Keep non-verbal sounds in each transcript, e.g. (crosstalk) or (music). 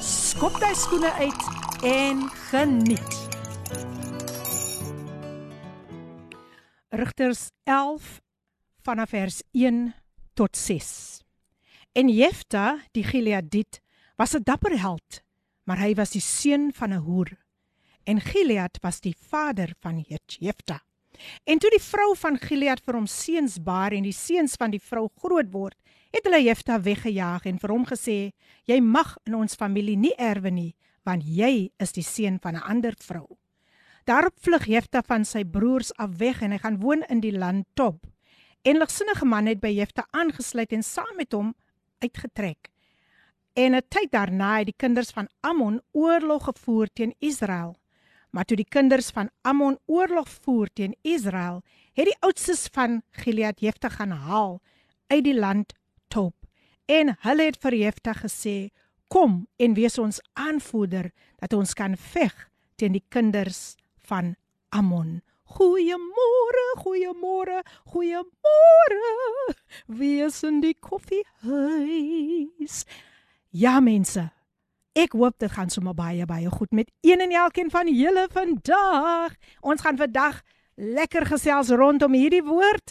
skop jy skoene uit en geniet. Rigters 11 vanaf vers 1 tot 6. En Jefta, die Gileadit, was 'n dapper held, maar hy was die seun van 'n hoer en Gilead was die vader van Jefta. En toe die vrou van Gilead vir hom seuns baar en die seuns van die vrou groot word, het hulle Jefta weggejaag en vir hom gesê: "Jy mag in ons familie nie erwe nie, want jy is die seun van 'n ander vrou." Daarop vlug Jefta van sy broers af weg en hy gaan woon in die land Tob. En ligsinnige man het by Jefta aangesluit en saam met hom uitgetrek. En 'n tyd daarna het die kinders van Ammon oorlog gevoer teen Israel. Maar toe die kinders van Ammon oorlog voer teen Israel, het die oudstes van Gilead Jefta gaan haal uit die land Tob. En hulle het vir Jefta gesê: "Kom en wees ons aanvoerder dat ons kan veg teen die kinders van Ammon." Goeiemôre, goeiemôre, goeiemôre. Wees in die koffiehuis. Ja mense, Ek hoop dit gaan sommer baie baie goed met een en elkeen van julle vandag. Ons gaan vandag lekker gesels rondom hierdie woord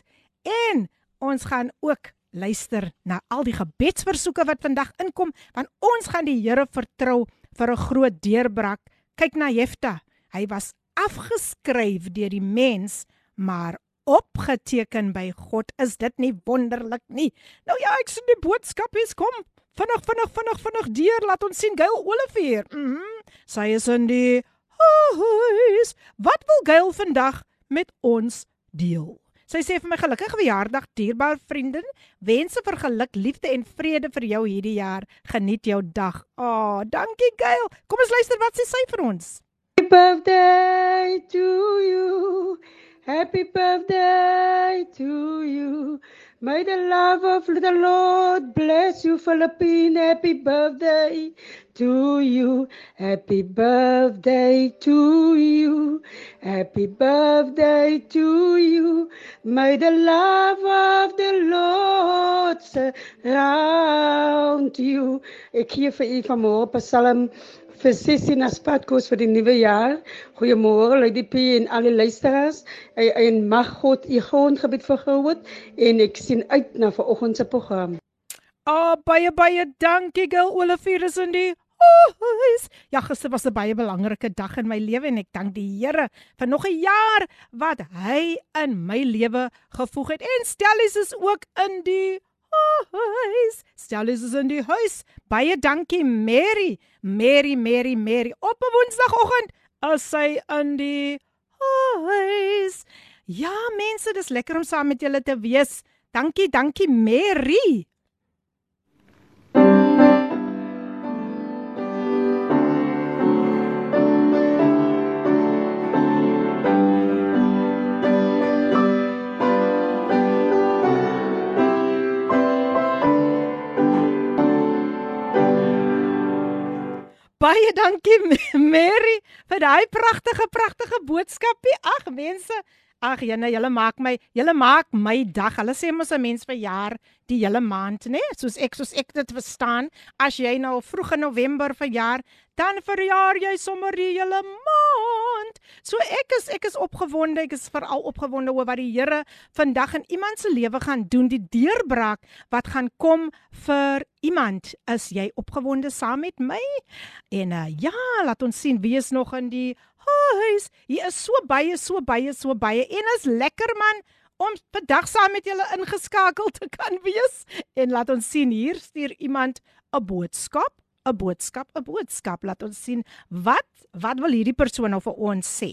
en ons gaan ook luister na al die gebedsversoeke wat vandag inkom want ons gaan die Here vertrou vir 'n groot deurbraak. Kyk na Jefta. Hy was afgeskryf deur die mens, maar opgeteken by God. Is dit nie wonderlik nie? Nou ja, ek sien die boodskap is kom vinnig vinnig vinnig vinnig deur laat ons sien Gail Olivier. Mhm. Mm sy is in die huis. Wat wil Gail vandag met ons deel? Sy sê vir my gelukkige verjaardag dierbare vriendin. Wense vir geluk, liefde en vrede vir jou hierdie jaar. Geniet jou dag. Ah, oh, dankie Gail. Kom ons luister wat sê sy vir ons. Happy birthday to you. Happy birthday to you. May the love of the Lord bless you, Philippine. Happy birthday to you. Happy birthday to you. Happy birthday to you. May the love of the Lord surround you. Ek gee vir u vanmôre Psalm vir sessie na spadkos vir die nuwe jaar. Goeiemôre Lady P en al die luisteraars. En mag God u grondgebied vergroot en ek sien uit na vanoggend se program. Ah, oh, baie baie dankie Gil Olivier is in die huis. Ja, gister was 'n baie belangrike dag in my lewe en ek dank die Here vir nog 'n jaar wat hy in my lewe gevoeg het. En Stellies is ook in die huis. Stel is in die huis. Baie dankie Mary. Mary, Mary, Mary. Op 'n Woensdagoggend as sy in die huis. Ja, mense, dis lekker om saam met julle te wees. Dankie, dankie Mary. Baie dankie Mary vir daai pragtige pragtige boodskapie. Ag mense, ag jene, julle maak my, julle maak my dag. Hulle sê mos 'n mens verjaar die hele maand, né? Soos ek soos ek dit verstaan, as jy nou vroeg in November verjaar, dan verjaar jy sommer die hele maand. So ek is ek is opgewonde, ek is veral opgewonde oor wat die Here vandag in iemand se lewe gaan doen, die deurbraak wat gaan kom vir iemand. Is jy opgewonde saam met my? En uh, ja, laat ons sien wie is nog in die huis. Hier is so baie, so baie, so baie en is lekker man om vandag saam met julle ingeskakel te kan wees. En laat ons sien hier stuur iemand 'n boodskap 'n boodskap, 'n boodskap. Laat ons sien wat wat wil hierdie persoon nou vir ons sê.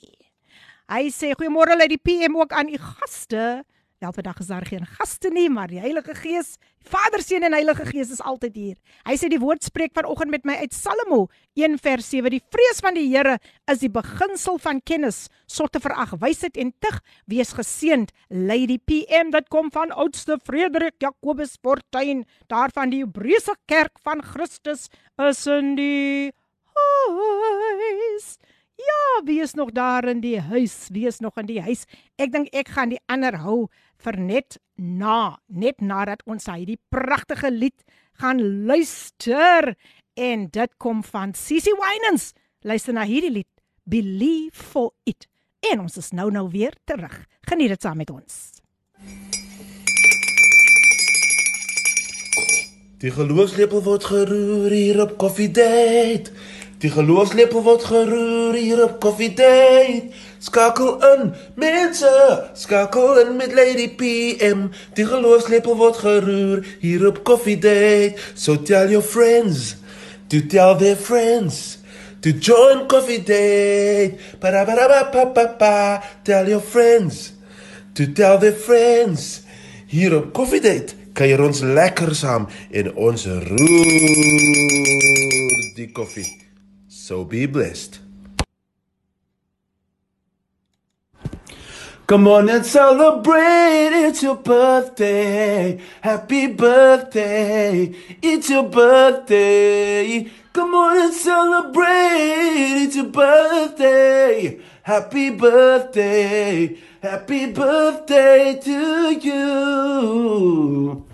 Hy sê goeiemôre uit die PM ook aan u gaste Wel vandag is daar geen gaste nie, maar die Heilige Gees, Vader, Seun en Heilige Gees is altyd hier. Hy sê die woord spreek vanoggend met my uit Psalmo 1 vers 7. Die vrees van die Here is die beginsel van kennis, sotte verag wysheid en tug. Wees geseënd, Lady PM wat kom van oudste Frederik Jacobus Fortuin, daarvan die Hebreëse kerk van Christus is in die huis. Ja, wie is nog daar in die huis? Wie is nog in die huis? Ek dink ek gaan die ander hou vir net na, net nadat ons hierdie pragtige lied gaan luister en dit kom van Sissy Wynans. Luister na hierdie lied, Believe for it. En ons is nou nou weer terug. Geniet dit saam met ons. Die geloofslepel word geroer hier op Coffee Date. Die geloofslepel word geroer hier op Coffee Date. Skakel in, mense, skakel in met Lady PM. Die geloofslepel word geroer hier op Coffee Date. So tell your friends, to tell their friends. To join Coffee Date. Ba ba ba ba ba ba. Tell your friends. To tell their friends. Hier op Coffee Date kuier ons lekker saam en ons roer die koffie. So be blessed. Come on and celebrate, it's your birthday. Happy birthday, it's your birthday. Come on and celebrate, it's your birthday. Happy birthday, happy birthday to you.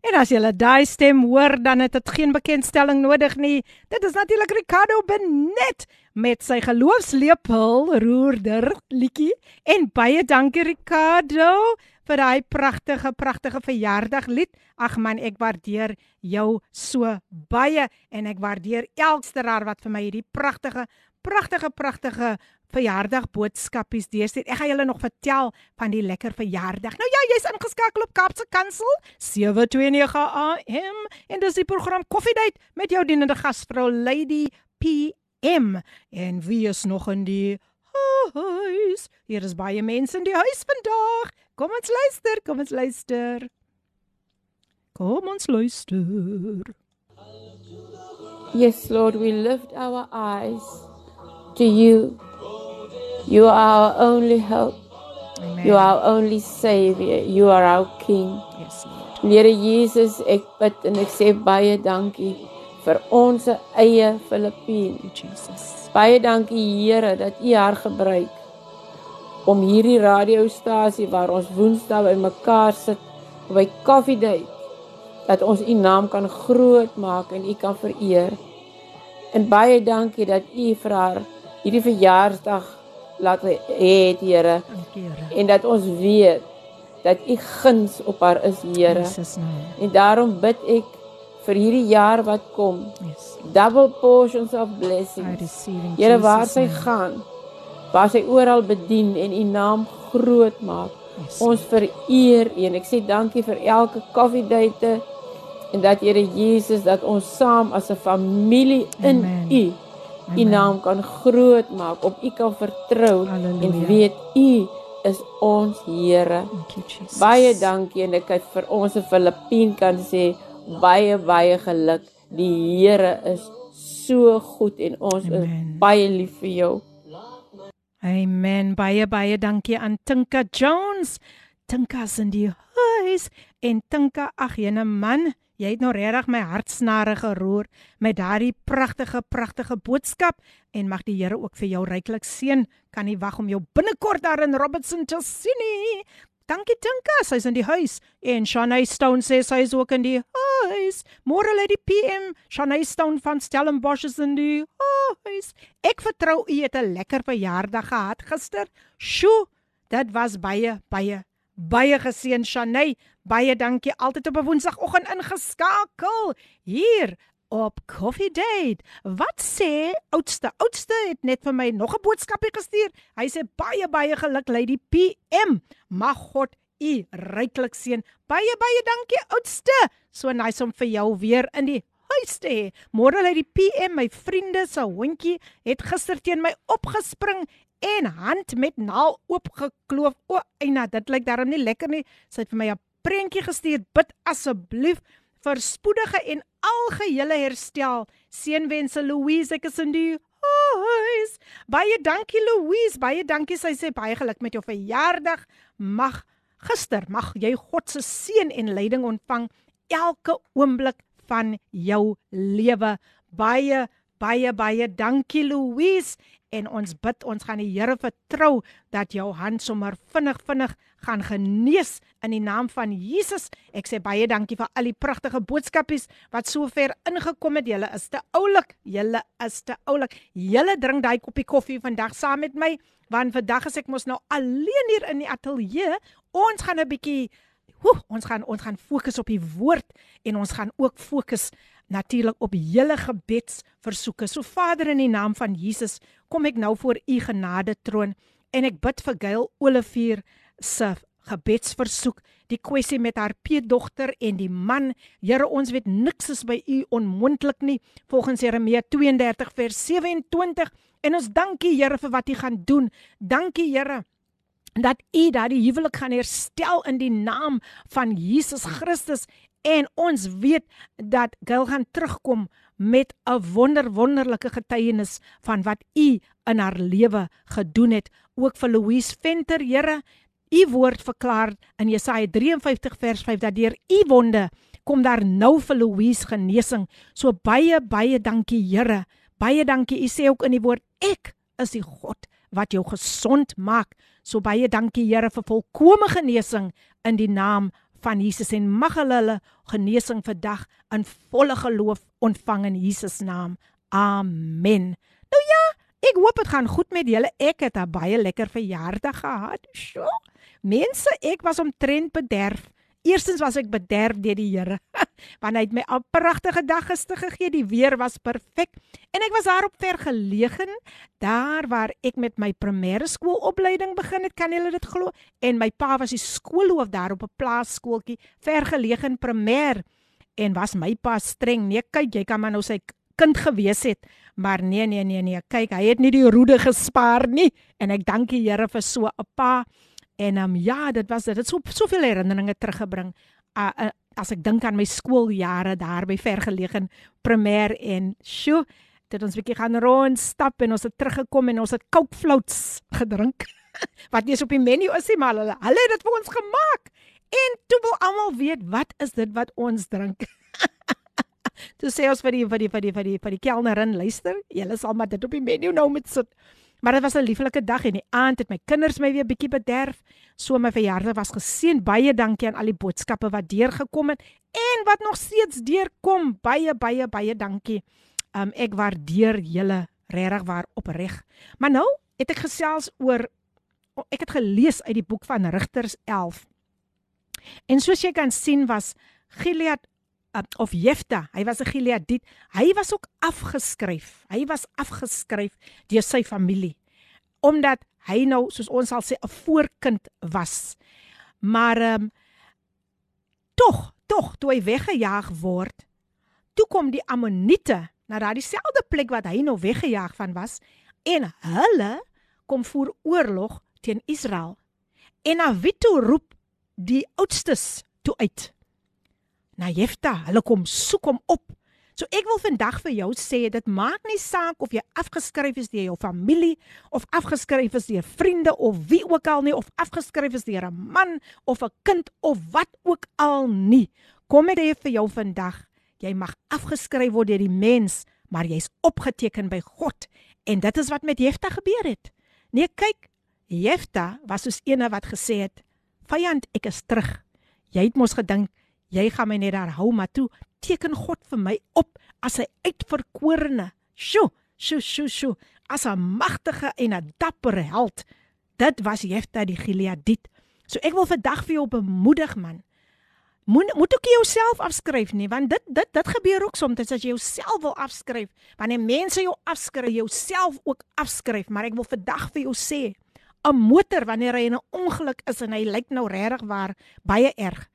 En as jy daai stem hoor, dan het dit geen bekendstelling nodig nie. Dit is natuurlik Ricardo Benet met sy geloofslepel roerder liedjie en baie dankie Ricardo vir daai pragtige pragtige verjaardaglied. Ag man, ek waardeer jou so baie en ek waardeer elke raar wat vir my hierdie pragtige pragtige pragtige verjaardag boodskapies deurstuur. Ek gaan julle nog vertel van die lekker verjaardag. Nou ja, jy's ingeskakel op Kapse Kansel 729 AM en dis die program Coffee Date met jou dienende gasvrou Lady PM. En wie is nog in die huis? Hier is baie mense in die huis vandag. Kom ons luister, kom ons luister. Kom ons luister. Yes, Lord, we lift our eyes to you. You are our only hope. Amen. You are our only Savior. You are our King. Yes, Lord. Here Jesus, ek bid en ek sê baie dankie vir ons eie Filippien. Jesus. Baie dankie Here dat U haar gebruik om hierdie radiostasie waar ons Woensdae bymekaar sit by Coffee Date dat ons U naam kan groot maak en U kan vereer. En baie dankie dat U vir haar hierdie verjaarsdag laat hê, Here, Dankie, Here. en dat ons weet dat U guns op haar is, Here. Jesus naam. En daarom bid ek vir hierdie jaar wat kom, Yes. double portions of blessings. Here waar sy name. gaan, waar sy oral bedien en U naam groot maak. Yes. Ons vereer U en ek sê dankie vir elke coffee date en dat Here Jesus dat ons saam as 'n familie in Amen. U U Amen. naam kan groot maak, op U kan vertrou en weet U is ons Here. Baie dankie en ek het vir ons 'n Filippien kan sê baie baie geluk. Die Here is so goed en ons Amen. is baie lief vir jou. Amen. Baie baie dankie aan Tinka Jones. Tinka's in die huis en Tinka, ag jene man, jy het nou regtig my hartsnare geroer met daardie pragtige pragtige boodskap en mag die Here ook vir jou ryklik seën. Kan nie wag om jou binnekort daar in Robertson te sien nie. Dankie Tinka, sy's in die huis en Shanae Stone sê sy is ook in die huis. Môre lê die PM, Shanae Stone van Stellenbosch is in die huis. Ek vertrou u het 'n lekker verjaardag gehad gister. Sjoe, dit was baie baie baie geseën Shanae. Baie dankie altyd op 'n Woensdagoggend ingeskakel hier op Coffee Date. Wat sê oudste? Oudste het net vir my nog 'n boodskapie gestuur. Hy sê baie baie geluk Lady PM. Mag God u ryklik seën. Baie baie dankie oudste. So nice om vir jou weer in die huis te hê. Môre lê die PM, my vriende se hondjie het gister teen my opgespring en hand met naal oopgekloof. O, Eina, dit lyk darm nie lekker nie. Sy het vir my 'n prentjie gestuur. Bid asseblief vir spoedige en algehele herstel. Seënwense Louise, ek is in die huis. Baie dankie Louise, baie dankie. Sy sê baie geluk met jou verjaardag. Mag gister mag jy God se seën en leiding ontvang elke oomblik van jou lewe. Baie baie baie dankie Louise en ons bid ons gaan die Here vertrou dat jou hand sommer vinnig vinnig gaan genees in die naam van Jesus. Ek sê baie dankie vir al die pragtige boodskapies wat sover ingekom het. Julle is te oulik. Julle is te oulik. Julle drink daai koppie koffie vandag saam met my want vandag as ek mos nou alleen hier in die ateljee, ons gaan 'n bietjie Hoe, ons gaan ons gaan fokus op die woord en ons gaan ook fokus natuurlik op julle gebedsversoeke. So Vader in die naam van Jesus, kom ek nou voor u genade troon en ek bid vir Gail Olivier se gebedsversoek, die kwessie met haar peedogter en die man. Here, ons weet niks is by u onmoontlik nie, volgens Jeremia 32 vers 27. En ons dankie Here vir wat u gaan doen. Dankie Here dat u daardie huwelik gaan herstel in die naam van Jesus Christus en ons weet dat Gail gaan terugkom met 'n wonder wonderlike getuienis van wat u in haar lewe gedoen het. Ook vir Louise Venter Here u woord verklaar in Jesaja 53 vers 5 dat deur u wonde kom daar nou vir Louise genesing. So baie baie dankie Here baie dankie. U sê ook in die woord ek is die God wat jou gesond maak. So baie dankie Here vir volkomme genesing in die naam van Jesus en mag hulle genesing vandag in volle geloof ontvang in Jesus naam. Amen. Nou ja, ek hoop dit gaan goed met julle. Ek het 'n baie lekker verjaardag gehad. Sjoe. Mense, ek was omtrent bederf. Eerstens was ek bederf deur die Here. (laughs) Want hy het my 'n pragtige dag gister gegee. Die weer was perfek en ek was daarop vergelegen, daar waar ek met my primêre skoolopleiding begin het, kan julle dit glo? En my pa was die skoolhoof daar op 'n plaasskooltjie, vergelegen primêr. En was my pa streng? Nee, kyk, jy kan maar nou sy kind gewees het, maar nee nee nee nee, kyk, hy het nie die roede gespaar nie en ek dank die Here vir so 'n pa. En um, ja, dit was dit het so soveel herinneringe teruggebring. Uh, uh, as ek dink aan my skooljare daar by vergelegen primêr en sjo, dit ons bietjie gaan rond stap en ons het teruggekom en ons het Coke floats gedrink. (laughs) wat nie eens op die menu is nie, maar hulle hulle het dit vir ons gemaak. En toe wil almal weet wat is dit wat ons drink? (laughs) toe sê ons vir die vir die vir die vir die die kelnerin, luister, julle sal maar dit op die menu nou met sit. Maar dit was 'n lieflike dag en die aand het my kinders my weer bietjie bederf. So my verjaardag was geseën. Baie dankie aan al die boodskappe wat deurgekom het en wat nog steeds deurkom. Baie baie baie dankie. Um ek waardeer julle regtig waar opreg. Maar nou het ek gesels oor ek het gelees uit die boek van Rigters 11. En soos jy kan sien was Gilead uh, of Jefta, hy was 'n Gileadit. Hy was ook afgeskryf. Hy was afgeskryf deur sy familie omdat hy nou soos ons sal sê 'n voorkind was. Maar ehm um, tog, tog toe hy weggejaag word, toe kom die Ammoniete na daardie selfde plek wat hy nou weggejaag van was en hulle kom voer oorlog teen Israel. En Avito roep die oudstes toe uit na Jefta. Hulle kom soek hom op. So ek wil vandag vir jou sê dit maak nie saak of jy afgeskryf is deur jou familie of afgeskryf is deur vriende of wie ook al nie of afgeskryf is deur 'n man of 'n kind of wat ook al nie. Kom ek sê vir jou vandag, jy mag afgeskryf word deur die mens, maar jy's opgeteken by God en dit is wat met Jefta gebeur het. Nee, kyk, Jefta was soos eene wat gesê het, "Vyand, ek is terug." Jy het mos gedink jy gaan my net daar hou, maar toe teken God vir my op as 'n uitverkorene. Sjoe, sjoe, sjoe, sjoe, as 'n magtige en 'n dappere held. Dit was Jefta die Gileadit. So ek wil vandag vir jou bemoedig man. Moet moet ook jouself afskryf nie, want dit dit dit gebeur ook soms as jy jouself wil afskryf. Wanneer mense jou afskryf, jouself ook afskryf, maar ek wil vandag vir jou sê, 'n motor wanneer hy in 'n ongeluk is en hy lyk nou regtig waar baie erg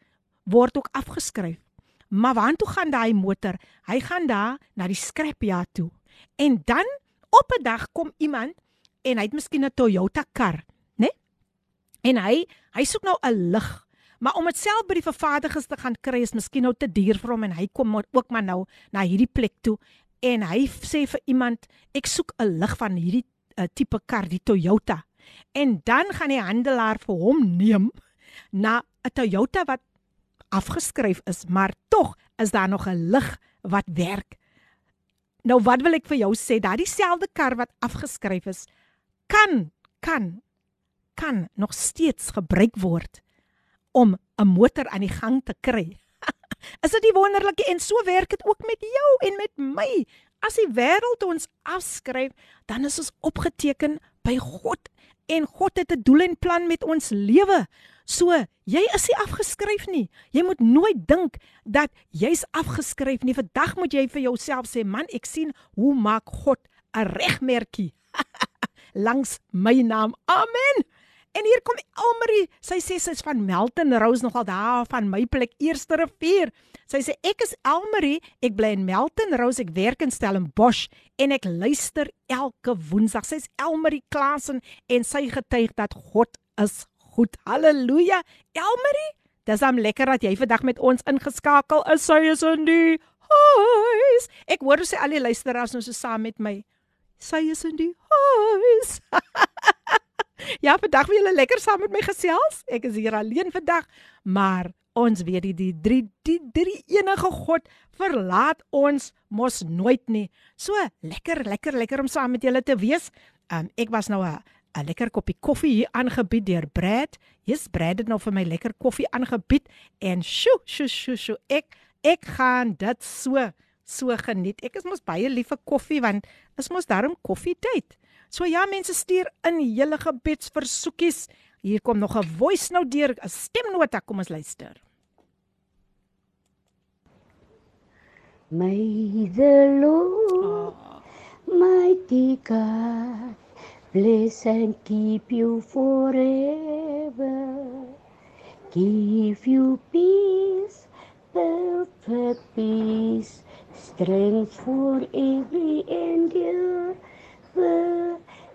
word ook afgeskryf. Maar waartoe gaan daai motor? Hy gaan daar na die scrapyard toe. En dan op 'n dag kom iemand en hy het miskien 'n Toyota kar, né? En hy hy soek nou 'n lig. Maar om dit self by die vervaardigers te gaan kry is miskien nou te duur vir hom en hy kom ook maar nou na hierdie plek toe en hy sê vir iemand ek soek 'n lig van hierdie uh, tipe kar, die Toyota. En dan gaan die handelaar vir hom neem na 'n Toyota wat afgeskryf is, maar tog is daar nog 'n lig wat werk. Nou wat wil ek vir jou sê, daardie selfde kar wat afgeskryf is, kan kan kan nog steeds gebruik word om 'n motor aan die gang te kry. (laughs) is dit nie wonderlik en so werk dit ook met jou en met my. As die wêreld ons afskryf, dan is ons opgeteken by God en God het 'n doel en plan met ons lewe. So, jy is nie afgeskryf nie. Jy moet nooit dink dat jy's afgeskryf nie. Vandag moet jy vir jouself sê, man, ek sien hoe maak God 'n regmerkie (laughs) langs my naam. Amen. En hier kom Elmarie. Sy sê sy's van Melton Rose nogal daar van my plek Eerste Rivier. Sy sê ek is Elmarie, ek bly in Melton Rose, ek werk in Stellenbosch en ek luister elke Woensdag. Sy's Elmarie Klasen en sy getuig dat God is goed. Halleluja. Elmarie, dis am lekker dat jy vandag met ons ingeskakel is. Sy is in die huis. Ek hoor sy al die luisteraars nou so saam met my. Sy is in die huis. (laughs) Ja, vandag wil julle lekker saam met my gesels. Ek is hier alleen vandag, maar ons weet die die drie die drie enige God verlaat ons mos nooit nie. So lekker, lekker, lekker om saam met julle te wees. Um, ek was nou 'n 'n lekker koppie koffie hier aangebied deur Brad. Jy's Brad het nou vir my lekker koffie aangebied en sjo, sjo, sjo, sjo. Ek ek gaan dit so so geniet. Ek is mos baie lief vir koffie want is mos daarom koffie tyd. So ja, mense stuur in julle gebedsversoekies. Hier kom nog 'n voice note deur, 'n stemnota, kom ons luister. May the Lord, oh. mighty God, bless and keep you forever. Give you peace, perfect peace, strength for every endeavor.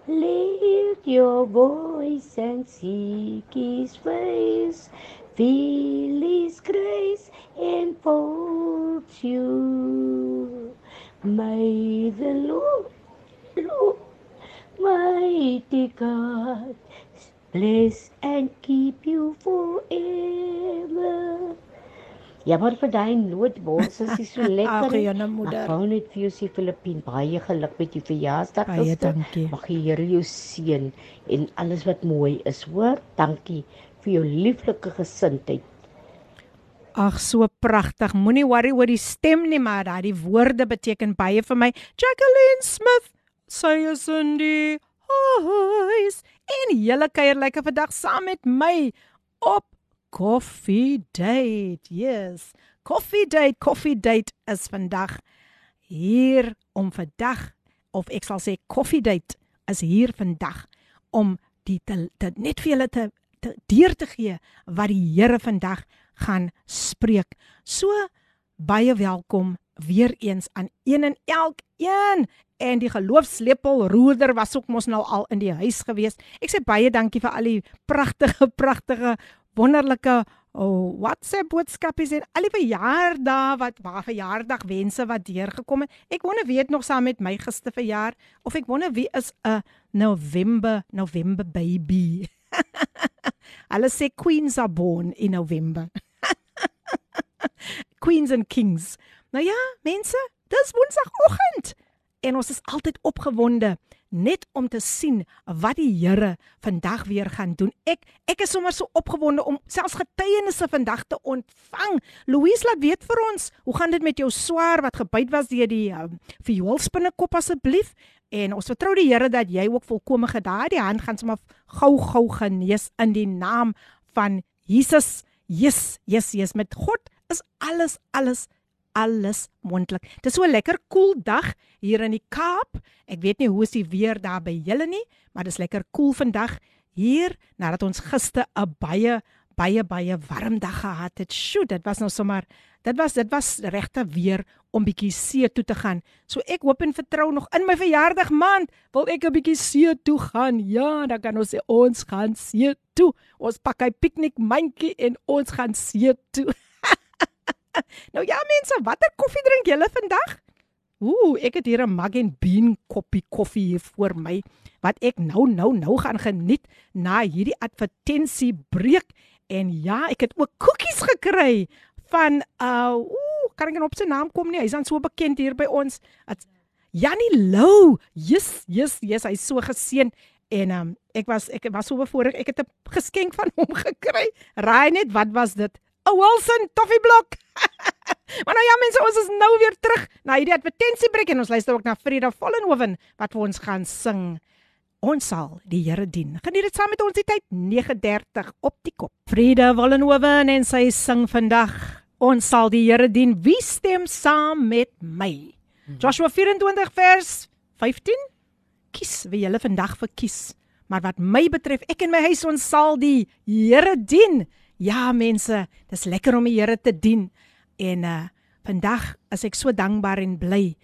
Lift your voice and seek His face. Feel His grace enfolds you. May the Lord, Lord, mighty God, bless and keep you forever. Ja, maar vir daai noodbors is dit so (laughs) lekker. Ag, Jana moeder. Wou net vir jou sê Filippin, baie geluk met jou verjaarsdag. Baie dankie. Mag die Here jou seën en alles wat mooi is, hoor? Dankie vir jou lieflike gesindheid. Ag, so pragtig. Moenie worry oor die stem nie, maar daai woorde beteken baie vir my. Jacqueline Smith, sê is in die huis. En julle kuier lekker vandag saam met my op Coffee date. Yes. Coffee date, coffee date is vandag hier om vandag of ek sal sê coffee date is hier vandag om die te, te net vir julle te, te deur te gee wat die Here vandag gaan spreek. So baie welkom weer eens aan een en elkeen en die geloofslepel roerder was ook mos nou al in die huis gewees. Ek sê baie dankie vir al die pragtige pragtige wonderlike oh, WhatsApp boodskapies en al die verjaardae wat waar verjaardag wense wat deurgekom het. Ek wonder wie het nog saam met my gister verjaar of ek wonder wie is 'n November November baby. (laughs) Hulle sê queens are born in November. (laughs) queens and kings. Nou ja, mense, dis Woensdagoggend en ons is altyd opgewonde net om te sien wat die Here vandag weer gaan doen. Ek ek is sommer so opgewonde om selfs getuienisse vandag te ontvang. Louise laat weet vir ons, hoe gaan dit met jou swaar wat gebyt was deur die um, vioolspinnekop asseblief? En ons vertrou die Here dat jy ook volkome gedaai die hand gaan sommer gou-gou genees in die naam van Jesus. Yes, yes, yes met God is alles alles alles moontlik. Dis so 'n lekker koel cool dag hier in die Kaap. Ek weet nie hoe is die weer daar by julle nie, maar dis lekker koel cool vandag hier nadat ons gister 'n baie baie baie warm dag gehad het. Sjoe, dit was nou sommer dit was dit was regte weer om bietjie see toe te gaan. So ek hoop en vertrou nog in my verjaardag maand wil ek 'n bietjie see toe gaan. Ja, dan kan ons ons gaan see toe. Ons pak 'n piknikmandjie en ons gaan see toe. (laughs) (laughs) nou ja mense, watter koffie drink julle vandag? Ooh, ek het hier 'n mug and bean koppie koffie hier voor my wat ek nou nou nou gaan geniet na hierdie advertensie breek en ja, ek het ook koekies gekry van uh ooh, kan ek nie op sy naam kom nie. Hy's dan so bekend hier by ons. Jannie Lou. Yes, yes, yes, hy's so geseën en um ek was ek was so bevoorreg. Ek het 'n geskenk van hom (laughs) gekry. Raai net wat was dit? 'n Wilson toffieblok. (laughs) maar nou ja mense, ons is nou weer terug na hierdie advertensiebreek en ons luister ook na Frida Vollenhoven wat vir ons gaan sing. Ons sal die Here dien. Geniet dit saam met ons die tyd 9:30 op die kop. Frida Vollenhoven en sy sing vandag. Ons sal die Here dien. Wie stem saam met my? Joshua 24 vers 15. Kies wie jy vandag verkies. Maar wat my betref, ek en my huis ons sal die Here dien. Ja mense, dis lekker om die Here te dien. En uh vandag is ek so dankbaar en bly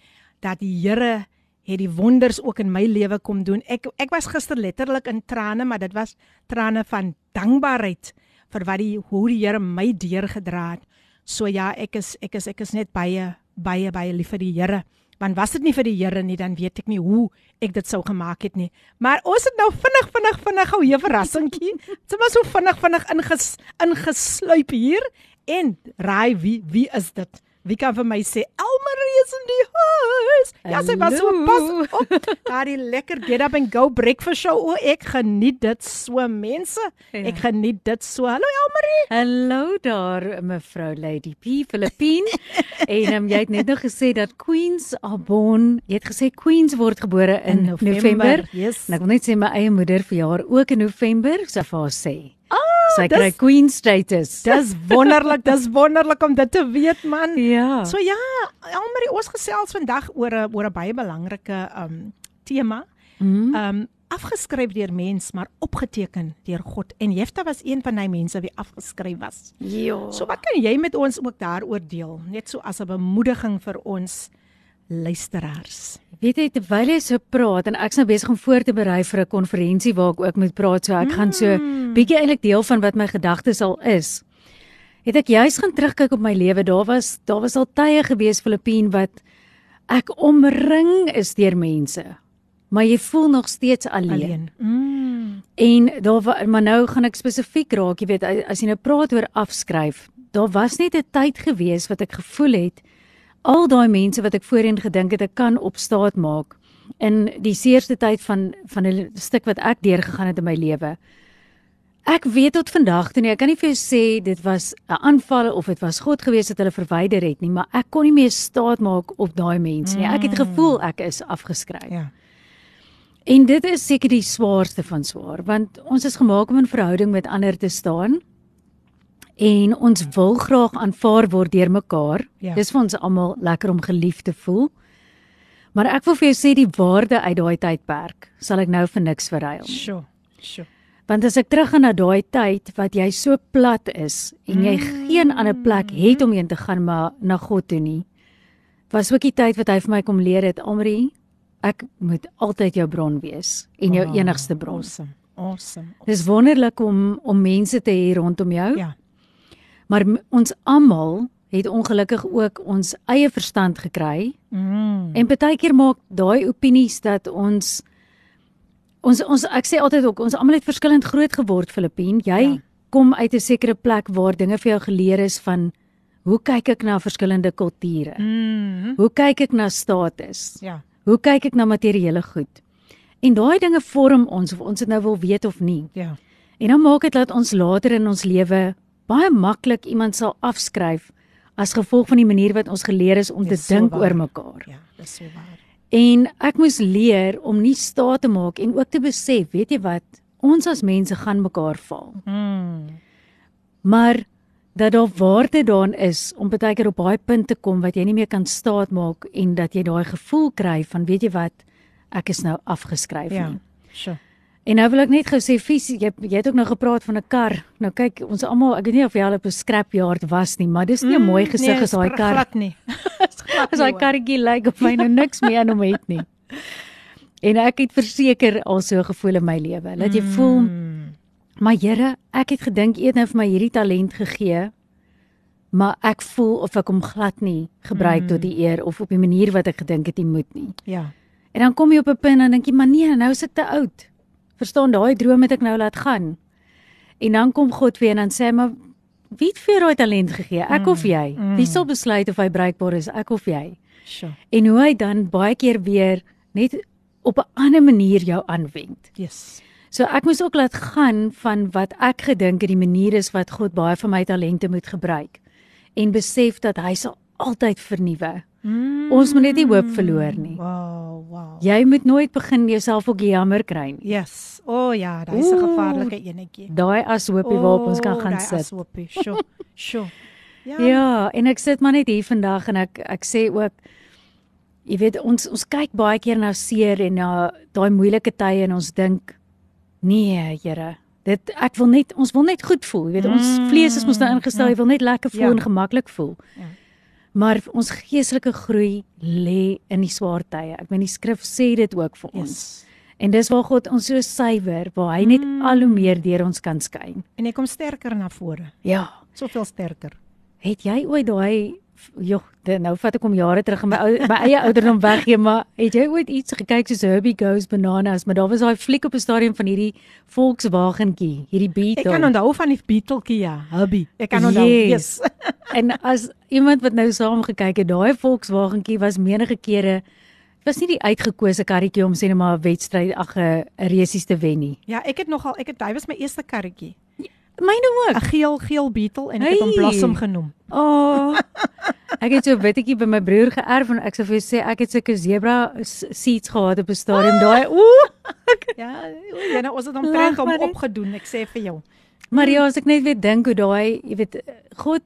dat die Here het die wonders ook in my lewe kom doen. Ek ek was gister letterlik in trane, maar dit was trane van dankbaarheid vir wat die hoe die Here my deurgedra het. So ja, ek is ek is ek is net baie baie baie lief vir die Here. Want was dit nie vir die Here nie, dan weet ek nie hoe ek dit sou gemaak het nie. Maar ons het nou vinnig vinnig vinnig gou 'n verrassingkie. (laughs) Dit was so vinnig vinnig inges, ingesluip hier en raai wie wie is dit? Wie kan vir my sê Elmarie is in die huis? Ja, sy was so pas op. Daardie lekker get up and go breakfast show. O, ek geniet dit so mense. Ek geniet dit so. Hallo Elmarie. Hallo daar mevrou Lady P Filippine. (laughs) en um, jy het net nou gesê dat Queens are born. Jy het gesê Queens word gebore in, in November. November. Yes. En ek wil net sê my eie moeder verjaar ook in November. So vir haar sê sy kry queen status. Dis (laughs) wonderlik, dis wonderlik om dit te weet man. Ja. So ja, Elmarie, ons gesels vandag oor 'n oor 'n baie belangrike um tema. Mm. Um afgeskryf deur mens, maar opgeteken deur God. En Jefta was een van daai mense wie afgeskryf was. Ja. So wat kan jy met ons ook daaroor deel? Net so as 'n bemoediging vir ons luisteraars. Weet jy terwyl jy so praat en ek's nou besig om voor te berei vir 'n konferensie waar ek ook moet praat, so ek mm. gaan so bietjie eintlik deel van wat my gedagtes al is. Het ek juis gaan terugkyk op my lewe. Daar was daar was al tye gewees Filippien wat ek omring is deur mense. Maar jy voel nog steeds alleen. alleen. Mm. En daar maar nou gaan ek spesifiek raak, jy weet as jy nou praat oor afskryf. Daar was net 'n tyd gewees wat ek gevoel het al daai mense wat ek voorheen gedink het ek kan opstaat maak in die seerste tyd van van 'n stuk wat ek deurgegaan het in my lewe. Ek weet tot vandag toe nie, ek kan nie vir jou sê dit was 'n aanval of dit was God gewees wat hulle verwyder het nie, maar ek kon nie meer staat maak op daai mense nie. Ek het gevoel ek is afgeskryf. Ja. En dit is seker die swaarste van swaar, want ons is gemaak om in verhouding met ander te staan en ons wil graag aanvaar word deur mekaar. Ja. Dis vir ons almal lekker om geliefd te voel. Maar ek wil vir jou sê die waarde uit daai tydperk sal ek nou vir niks verruil. Sjoe. Sjoe. Want as ek teruggaan na daai tyd wat jy so plat is en jy mm. geen ander plek het om heen te gaan maar na God toe nie. Was ook die tyd wat hy vir my kom leer het, Amri, ek moet altyd jou bron wees en jou Oh, enigste bron. Awesome. Awesome. Dis wonderlik om om mense te hê rondom jou. Ja. Maar ons almal het ongelukkig ook ons eie verstand gekry Mm. en baie keer maak daai opinies dat ons ons ons ek sê altyd ook ons almal het verskillend groot geword Filippien. Jy Ja. kom uit 'n sekere plek waar dinge vir jou geleer is van hoe kyk ek na verskillende kulture? Mm. Hoe kyk ek na status? Ja. Hoe kyk ek na materiële goed? En daai dinge vorm ons of ons dit nou wil weet of nie. Ja. En dan maak dit dat ons later in ons lewe baie maklik iemand sal afskryf as gevolg van die manier wat ons geleer is om Dis te so dink waar. oor mekaar. Ja, dis so waar. En ek moes leer om nie staat te maak en ook te besef, weet jy wat, ons as mense gaan mekaar val. Mm. Maar dat daar waarde daarin is om baie keer op daai punt te kom wat jy nie meer kan staat maak en dat jy daai gevoel kry van weet jy wat, ek is nou afgeskryf Ja. nie. Sjoe. En nou wil ek net gou sê Fies, jy jy het ook nou gepraat van 'n kar. Nou kyk, ons almal, ek weet nie of jy al op 'n scrapyard was nie, maar dis nie 'n mooi gesig nee, as daai kar. glad nie. (laughs) As daai karretjie lyk of hy nou niks meer aan hom het nie. (laughs) En ek het verseker al so gevoel in my lewe. Dat jy voel, Mm. maar Here, ek het gedink U het nou vir my hierdie talent gegee, maar ek voel of ek hom glad nie gebruik Mm. tot die eer of op die manier wat ek gedink het hy moet nie. Ja. En dan kom jy op 'n punt en dink jy, maar nee, nou is ek te oud. Verstaan, daai droom het ek nou laat gaan. En dan kom God weer en dan sê maar wie het vir jou daai talent gegee? Ek of jy? mm. Wie sal besluit of hy bruikbaar is, ek of jy? Sure. En hoe hy dan baie keer weer net op 'n ander manier jou aanwend. Yes. So ek moes ook laat gaan van wat ek gedink het die manier is wat God baie van my talente moet gebruik en besef dat hy sal altyd vernuwe. Mm. Ons moet net nie hoop verloor nie. Wow, wow. Jy moet nooit begin jouself ook jammer kry nie. Yes. O oh, ja, daai is 'n gevaarlike enetjie. Daai ashoopie waarop ons kan gaan daai sit. ashoopie. Sjoe. (laughs) Sjoe. Ja. Ja, en ek sit maar net hier vandag en ek ek sê ook jy weet ons ons kyk baie keer na seer en na daai moeilike tye en ons dink nee, Here, dit ek wil net ons wil net goed voel. Jy weet ons Mm, vlees is mos nou ingestel, ja. jy wil net lekker voel Ja. en gemaklik voel. Ja. Maar ons geestelike groei lê in die swaar tye. Ek meen die skrif sê dit ook vir ons. Yes. En dis waar God ons so suiwer, waar hy net Mm. al hoe meer deur ons kan skyn. En ek kom sterker na vore. Ja. Soveel sterker. Het jy ooit daai joh, dit- nou vat ek om jare terug in my ou my eie ouderdom weggee, maar het jy ooit iets gekyk soos Herbie Goes Bananas, maar daar was daai fliek op 'n stadium van hierdie Volkswagentjie, hierdie Ek Beetle. kan onthou van die Beetletjie ja, hubby. Ek kan onthou. Yes. Yes. (laughs) En as iemand wat nou saam gekyk het, daai Volkswagentjie was menige kere was nie die uitgekose karretjie om sê net maar 'n wedstryd ag 'n 'n resies te wen nie. Ja, ek het nogal ek het hy was my eerste karretjie. Myne ook. 'n Geel geel Beetle en ek het hom Hey. Blossom genoem. Oh. (laughs) Ek het so wittetjie by my broer geërf en ek sou vir sê ek het sulke zebra s- seats gehad op 'n stadium. Daai ooh. (laughs) Ja, o, ja, nou ons het hom trend net. opgedoen, ek sê vir jou. Maar ja, as ek net weer dink hoe daai, jy weet, God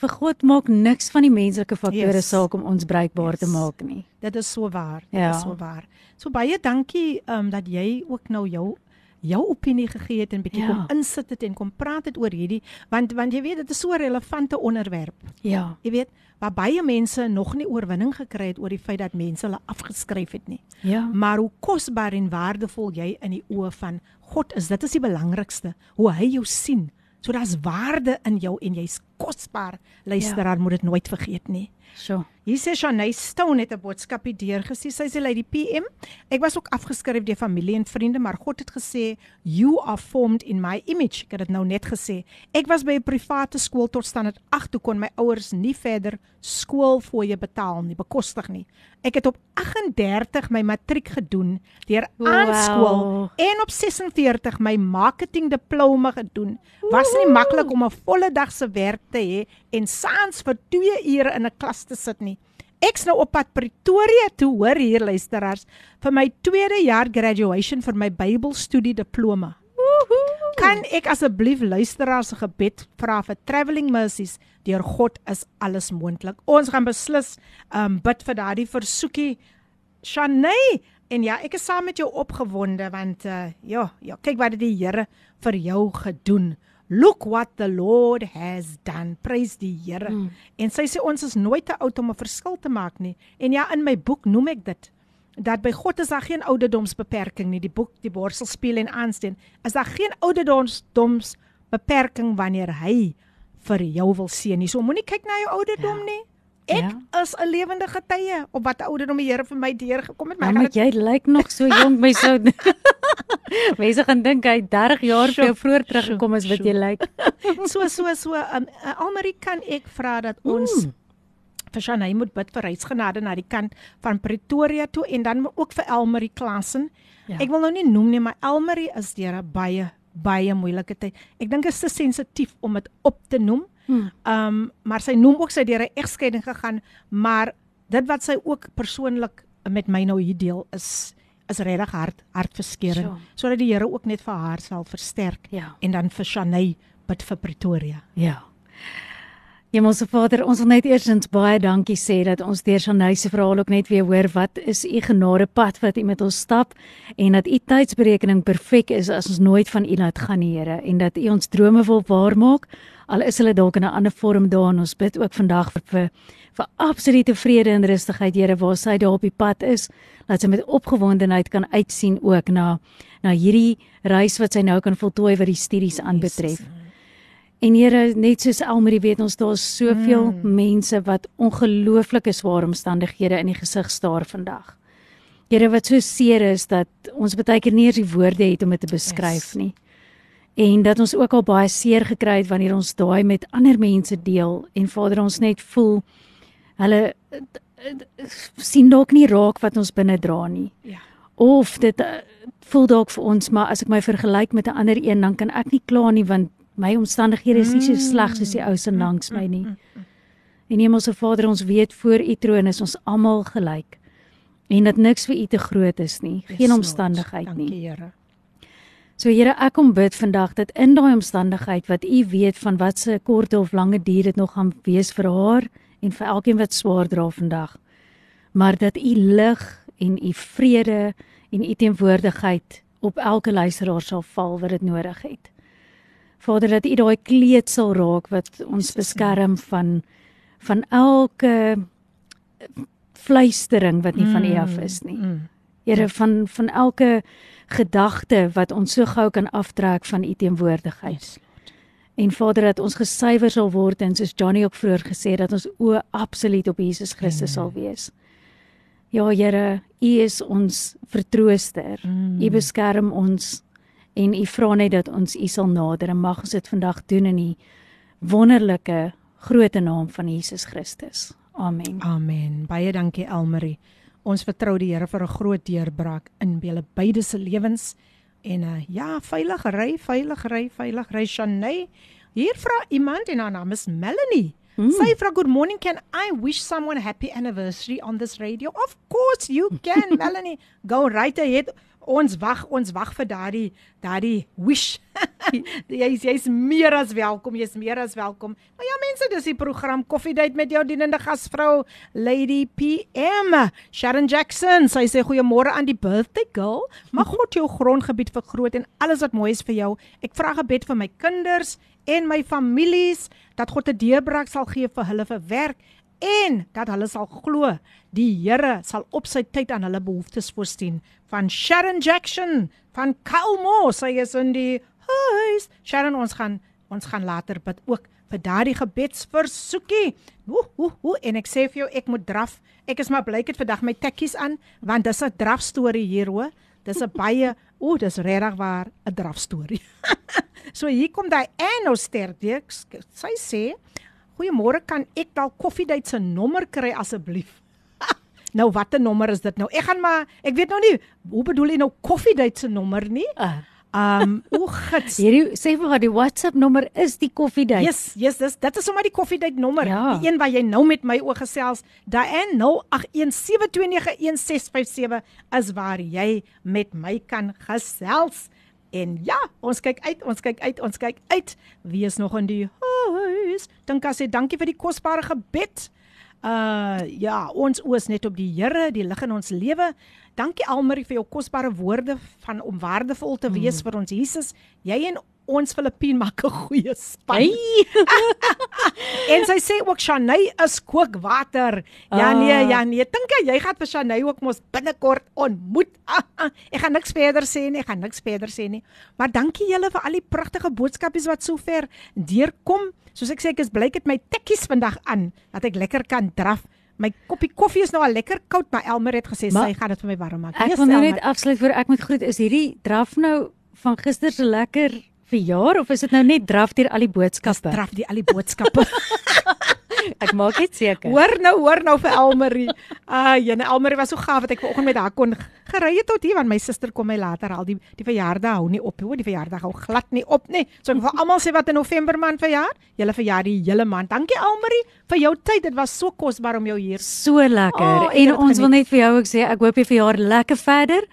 vir God maak niks van die menslike faktore Yes. saak om ons bruikbaar te Yes. maak nie. Dit is so waar. Dit Ja. is so waar. So baie dankie ehm um, dat jy ook nou jou jou opinie gegee het en bietjie Ja. kom insit het en kom praat het oor hierdie want want jy weet dit is so 'n relevante onderwerp. Ja. Jy weet waar baie mense nog nie oorwinning gekry het oor die feit dat mense hulle afgeskryf het nie. Ja. Maar hoe kosbaar en waardevol jy in die oë van God is, dit is die belangrikste. Hoe hy jou sien. So daar's waarde in jou en jy's kosbaar. Luisteraar, ja. moet dit nooit vergeet nie. So. Hier sê Shanay Stone het 'n boodskapie deurgesien. Sy sê lei die PM. Ek was ook afgeskryf deur familie en vriende, maar God het gesê, "You are formed in my image." Ek het dit nou net gesê. Ek was by 'n private skool tot standaard 8 toe kon my ouers nie verder skoolfooie betaal nie, bekostig nie. Ek het op 38 my matriek gedoen deur aanskool Wow. en op 46 my marketing diploma gedoen. Was nie maklik om 'n volle dag se werk te hê en saans vir 2 ure in 'n klas te sit nie. Ek's nou op pad Pretoria toe hoor hier luisteraars vir my tweede jaar graduation vir my Bybelstudie diploma. Kan ek asseblief luisteraars se gebed vra vir travelling mercies? Deur God is alles moontlik. Ons gaan beslis um bid vir daardie versoekie. Shanay, en ja, ek is saam met jou opgewonde want uh ja, ja, kyk wat het die Here vir jou gedoen. Look what the Lord has done. Praise die Here. Mm. En sy sê ons is nooit te oud om 'n verskil te maak nie. En ja, in my boek noem ek dit dat by God is daar geen ouderdomsbeperking nie. Die boek Die borsel speel en aansteen. Is daar geen ouderdomsbeperking wanneer hy vir jou wil seën nie. So moenie kyk na jou ouderdom ja. nie. Ek Ja. ja. is 'n lewende getuie op wat ouderdom die Here vir my deurgekom het. Maar Maar maar jy lyk nog so jonk, my sou (laughs) Mense gaan dink hy het 30 jaar vir jou Sjoe, vroeër teruggekom as wat jy lyk. so so so um, uh, Almarie kan ek vra dat ons Mm. vir Shanay moet bid vir reisgenade na die kant van Pretoria toe en dan ook vir Elmarie Klassen. Ja. Ja. Ek wil nou nie noem nie, maar Elmarie is deur 'n baie baie moeilike tyd. Ek dink dit is te sensitief om dit op te noem. Hmm. Um maar sy noem ook sy deur 'n egskeiding gegaan, maar dit wat sy ook persoonlik met my nou hier deel is is regtig hart hartverskeurende Sure. sodat die Here ook net vir haar sal versterk Ja. en dan vir Shanay bid vir Pretoria. Ja. Hemelse Vader, ons wil net eersins baie dankie sê dat ons deur Shanay se verhaal ook net weer hoor wat is u genade pad wat u met ons stap en dat u tydsberekening perfek is as ons nooit van u laat gaan, Here, en dat u ons drome wil waarmaak al is hulle dalk in 'n ander vorm daar en ons bid ook vandag vir vir, vir absolute vrede en rustigheid, Here, waar sy daar op die pad is, dat sy met opgewondenheid kan uitsien ook na na hierdie reis wat sy nou kan voltooi wat die studies aanbetref. Jesus. En Here, net soos Elmarie weet ons daar's soveel mm. mense wat ongelooflike swaar omstandighede in die gesig staar vandag. Here wat so seer is dat ons baie keer nie eens die woorde het om dit te beskryf yes. nie. En dat ons ook al baie seer gekry het wanneer ons daai met ander mense deel en Vader ons net voel hulle sien dalk nie raak wat ons binne dra nie. Ja. Of dit uh, voel dalk vir ons maar as ek my vergelyk met 'n ander een dan kan ek nie kla nie want my omstandighede is nie so sleg soos die ou se langs my nie. En Hemelse Vader, ons weet voor U troon is ons almal gelyk en dat niks vir U te groot is nie, geen omstandigheid nie. Dankie Here. So Here, ek kom bid vandag dat in daai omstandigheid wat U weet van wat se kort of lange duur dit nog gaan wees vir haar en vir elkeen wat swaar dra vandag, maar dat U lig en U vrede en U teenwoordigheid op elke luisteraar sal val wat dit nodig het. Vader dat U daai kleed sal raak wat ons beskerm van van elke fluistering wat nie van U af is nie. Mm, mm. Here van van elke gedagte wat ons so gou kan aftrek van U teenwoordigheid. En Vader dat ons gesuiwer sal word en soos Johnny ook vroeër gesê het dat ons o absoluut op Jesus Christus sal wees. Ja Here, U is ons vertrooster. Mm. U beskerm ons en u vra net dat ons u sal nader en mag ons dit vandag doen in die wonderlike groot naam van Jesus Christus. Amen. Amen. Baie dankie Elmarie. Ons vertrou die Here vir 'n groot deurbraak in julle beide se lewens en uh, ja, veilig ry, veilig ry, veilig ry Shanay. Hier vra iemand en haar naam is Melanie. Mm. Say for good morning can I wish someone happy anniversary on this radio? Of course you can (laughs) Melanie. Go right ahead ons wag ons wag vir daardie daardie wish. (laughs) jy's jy's meer as welkom, jy's meer as welkom. Nou ja mense, dis die program Coffee Date met jou dienende gasvrou Lady PM Sharon Jackson. Sy sê goeiemôre aan die birthday girl. Mag God jou grondgebied vergroot en alles wat mooi is vir jou. Ek vra gebed vir my kinders en my families dat God 'n deurbraak sal gee vir hulle vir werk en dat hulle sal glo die Here sal op sy tyd aan hulle behoeftes voorsien. Van Sharon Jackson van Kalmo sy is in die huis. Sharon ons gaan ons gaan later bid ook vir daardie gebedsversoekie. Ooh ooh ooh en ek sê vir jou ek moet draf. Ek is maar bly ek het vandag my tekkies aan want dis 'n draf storie hier hoor. Dis 'n baie (laughs) ooh dis regtig waar 'n draf storie (laughs) so hier kom daai Enoster dik sy sê Goeiemôre, kan ek dalk koffiedייט se nommer kry asseblief? (laughs) nou watter nommer is dit nou? Ek gaan maar ek weet nou nie hoe bedoel jy nou koffiedייט se nommer nie? Uh. Um (laughs) o gits. Hierdie sê vir haar die WhatsApp nommer is die koffiedייט. Yes, yes, dis dit is sommer die koffiedייט nommer. Ja. Die een wat jy nou met my oor gesels. Daai 0817291657 is waar jy met my kan gesels. En ja, ons kyk uit, ons kyk uit, ons kyk uit. Wie is nog in die huis? Dink as jy dankie vir die kosbare gebed. Uh ja, ons oos net op die Here, die lig in ons lewe. Dankie Almarie vir jou kosbare woorde van om waardevol te wees mm. vir ons Jesus. Jy en ons Filippien maak 'n goeie span. Hey. (laughs) en sy sê ook Shanay is kookwater. Ja nee, ah. ja nee. Dink jy gaan vir Shanay ook mos binnekort ontmoet? (laughs) ek gaan niks verder sê nie, ek gaan niks verder sê nie. Maar dankie julle vir al die pragtige boodskapies wat sover deurkom. Soos ek sê ek is bly ek het my tikkies vandag aan dat ek lekker kan draf. My koppie koffie is nou al lekker koud, maar Elmer het gesê maar, sy gaan dit vir my warm maak. Ek wil nou net afsluit voor ek moet groet. Is hierdie draf nou van gister se lekker verjaar of is dit nou net draf deur al die boodskappe? Draf die al die boodskappe. (laughs) ek maak dit seker. Hoor nou, hoor nou vir Elmarie. Ah, uh, jene Elmarie was so gaaf dat ek vanoggend met haar kon gery het tot hier want my suster kom my later al die die verjaardag hou nie op hoor, die verjaardag hou glad nie op nie. So ek wil (laughs) almal sê wat in November maand verjaar. Julle verjaar die hele maand. Dankie Elmarie vir jou tyd. Dit was so kosbaar om jou hier. So lekker. Oh, en ons wil net vir jou ook sê ek hoop jy verjaar lekker verder.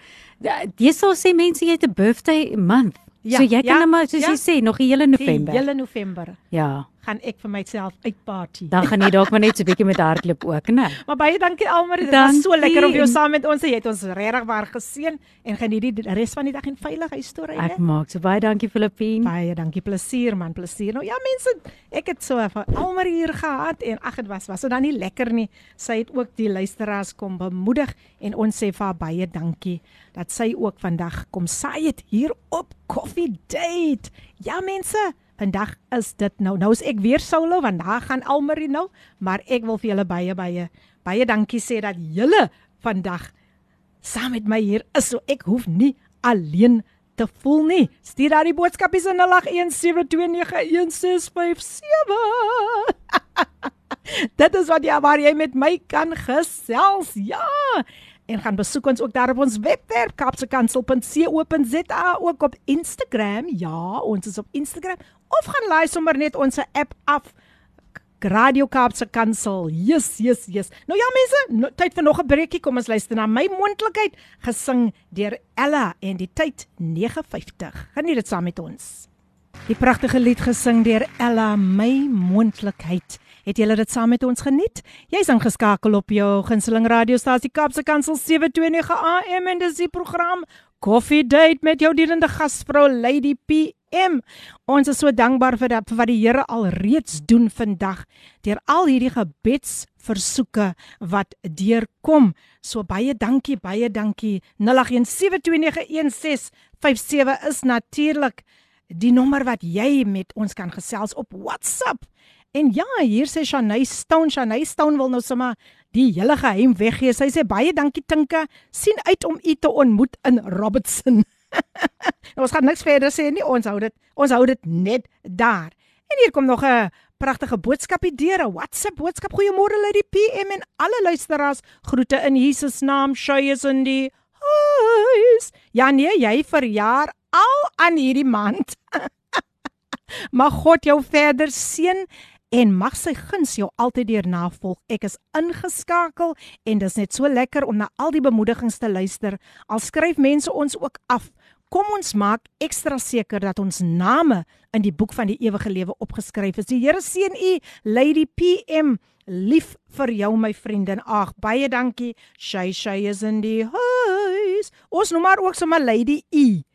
Sou sê mense jy het 'n birthday month. Ja, so jy kan ja, nou maar soos ja. jy sê nog die hele November. Die hele November. Ja. Gaan ek vir myself uitparty. Dan gaan jy dalk maar net so bietjie met hardloop ook, né? Maar baie dankie Almarie, dit Dankie. was so lekker om jou saam met ons. Jy het ons regtig waar geseën en geniet die res van die dag en veilig huis toe ry. Ek maak so baie dankie Filippien. Baie dankie, plesier man, plesier. Nou ja mense, ek het so van Almarie hier gehad en ag dit was was so dan nie lekker nie. Sy het ook die luisteraars kom bemoedig en ons sê vir haar baie dankie dat sy ook vandag kom saai het hier op Coffee Date. Ja mense, vandag is dit nou. Nou is ek weer solo want daar gaan Almarie nou, maar ek wil vir julle baie baie baie dankie sê dat julle vandag saam met my hier is. So ek hoef nie alleen te voel nie. Stuur daar die boodskapies in 0817291657. (laughs) Dit is wat jy waar jy met my kan gesels. Ja. En gaan besoek ons ook daar op ons webwerf kapsekansel.co.za ook op Instagram. Ja, ons is op Instagram of gaan laai sommer net ons app af. Radio Kaapse Kansel. Yes, yes, yes. Nou ja mense, no, tyd vir nog 'n breekie. Kom ons luister na my moontlikheid gesing deur Ella en die tyd 9:50. Geniet dit saam met ons. Die pragtige lied gesing deur Ella, my moontlikheid. Het julle dit saam met ons geniet? Jy's ingeskakel op jou gunsteling radiostasie Kaapse Kansel 729 AM en dis die program Coffee Date met jou dienende gasvrou Lady PM. Ons is so dankbaar vir, dat, vir wat die Here al reeds doen vandag deur al hierdie gebedsversoeke wat deurkom. So baie dankie, baie dankie. 0817291657 is natuurlik die nommer wat jy met ons kan gesels op WhatsApp. En ja, hier sê Shanay Stone, Shanay Stone wil nou sommer die hele geheim weggee. Sy sê baie dankie Tinka, sien uit om u te ontmoet in Robertson. (laughs) ons gaan niks verder sê nie, ons hou dit ons hou dit net daar. En hier kom nog 'n pragtige boodskapie deur, 'n WhatsApp boodskap. Goeiemôre Lady PM en alle luisteraars. Groete in Jesus naam. Shay is in die huis. Ja nee, jy verjaar al aan hierdie maand. (laughs) Mag God jou verder seën en mag sy guns jou altyd deur navolg. Ek is ingeskakel en dis net so lekker om na al die bemoedigings te luister. Al skryf mense ons ook af. Kom ons maak ekstra seker dat ons name in die boek van die ewige lewe opgeskryf is. Die Here seën u, Lady PM. Lief vir jou my vriendin. Ag, baie dankie. Shay Shay is in die huis. Ons noem maar ook sommer Lady E.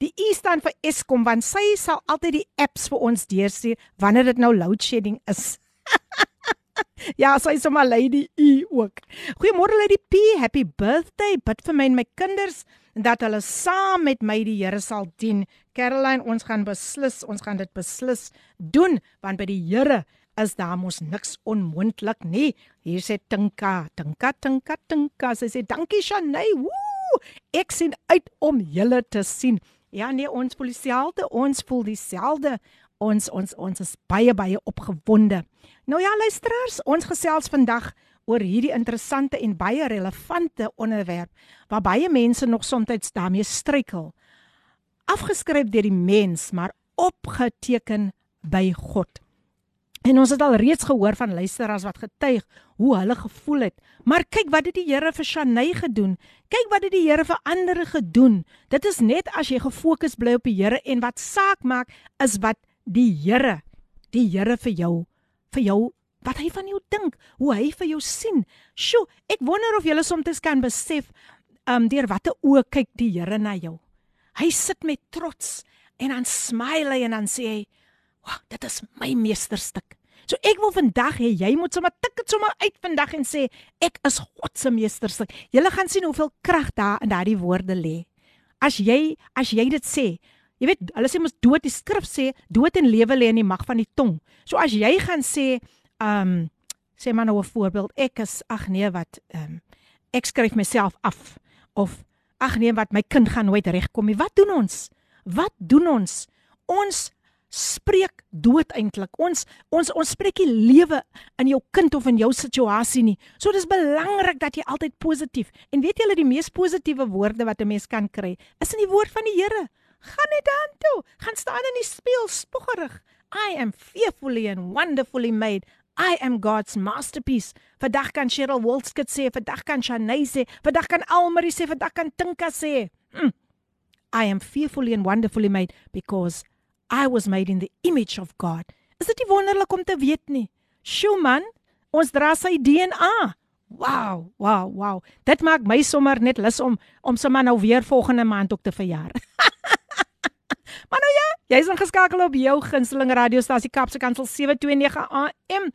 Die E staan vir Eskom want sy sal altyd die apps vir ons deurstuur wanneer dit nou load shedding is. (laughs) ja, sy is sommer Lady E ook. Goeiemôre Lady P, happy birthday. Bid vir my en my kinders dat hulle saam met my die Here sal dien. Caroline, ons gaan beslis, ons gaan dit beslis doen want by die Here is daar mos niks onmoontlik nie. Hier sê Tinka, Tinka, Tinka, Tinka. Sy sê dankie Shanay. Woe! Ek sien uit om julle te sien. Ja nee, ons voel dieselfde, ons voel dieselfde. Ons ons ons is baie baie opgewonde. Nou ja, luisteraars, ons gesels vandag oor hierdie interessante en baie relevante onderwerp waar baie mense nog soms daarmee struikel. Afgeskryf deur die mens, maar opgeteken by God. En ons het al reeds gehoor van luisteraars wat getuig hoe hulle gevoel het. Maar kyk wat het die Here vir Shanay gedoen? Kyk wat het die Here vir ander gedoen? Dit is net as jy gefokus bly op die Here en wat saak maak is wat die Here, die Here vir jou, vir jou wat hy van jou dink, hoe hy vir jou sien. Sjoe, ek wonder of jy soms kan besef um deur watter oë kyk die Here na jou. Hy sit met trots en dan smile hy en dan sê hy, "Wow, dit is my meesterstuk." So ek wil vandag hê jy moet sommer tik dit sommer uit vandag en sê ek is God se meesterstuk. Jy gaan sien hoeveel krag daar in daardie woorde lê. As jy as jy dit sê, jy weet, hulle sê mos dood die skrif sê dood en lewe lê in die mag van die tong. So as jy gaan sê, um, sê maar nou 'n voorbeeld, ek is ag nee wat ehm um, ek skryf myself af of ag nee wat my kind gaan nooit regkom nie. Wat doen ons? Wat doen ons? Ons spreek dood eintlik. Ons ons ons spreek die lewe in jou kind of in jou situasie nie. So dis belangrik dat jy altyd positief. En weet julle die mees positiewe woorde wat 'n mens kan kry, is in die woord van die Here. Gaan net dan toe. Gaan staan in die spieël spoggerig. I am fearfully and wonderfully made. I am God's masterpiece. Vandag kan Cheryl Wolskut sê, vandag kan Shanay sê, vandag kan Almarie sê, vandag kan Tinka sê. Mm. I am fearfully and wonderfully made because I was made in the image of God Is dit nie wonderlik om te weet nie? Sjoe man, ons dra sy DNA. Wow, wow, wow. Dit maak my sommer net lus om om sommer nou weer volgende maand ook te verjaar. (laughs) maar nou ja, jy's ingeskakel op jou gunsteling radiostasie Kapse Kansel 729 AM.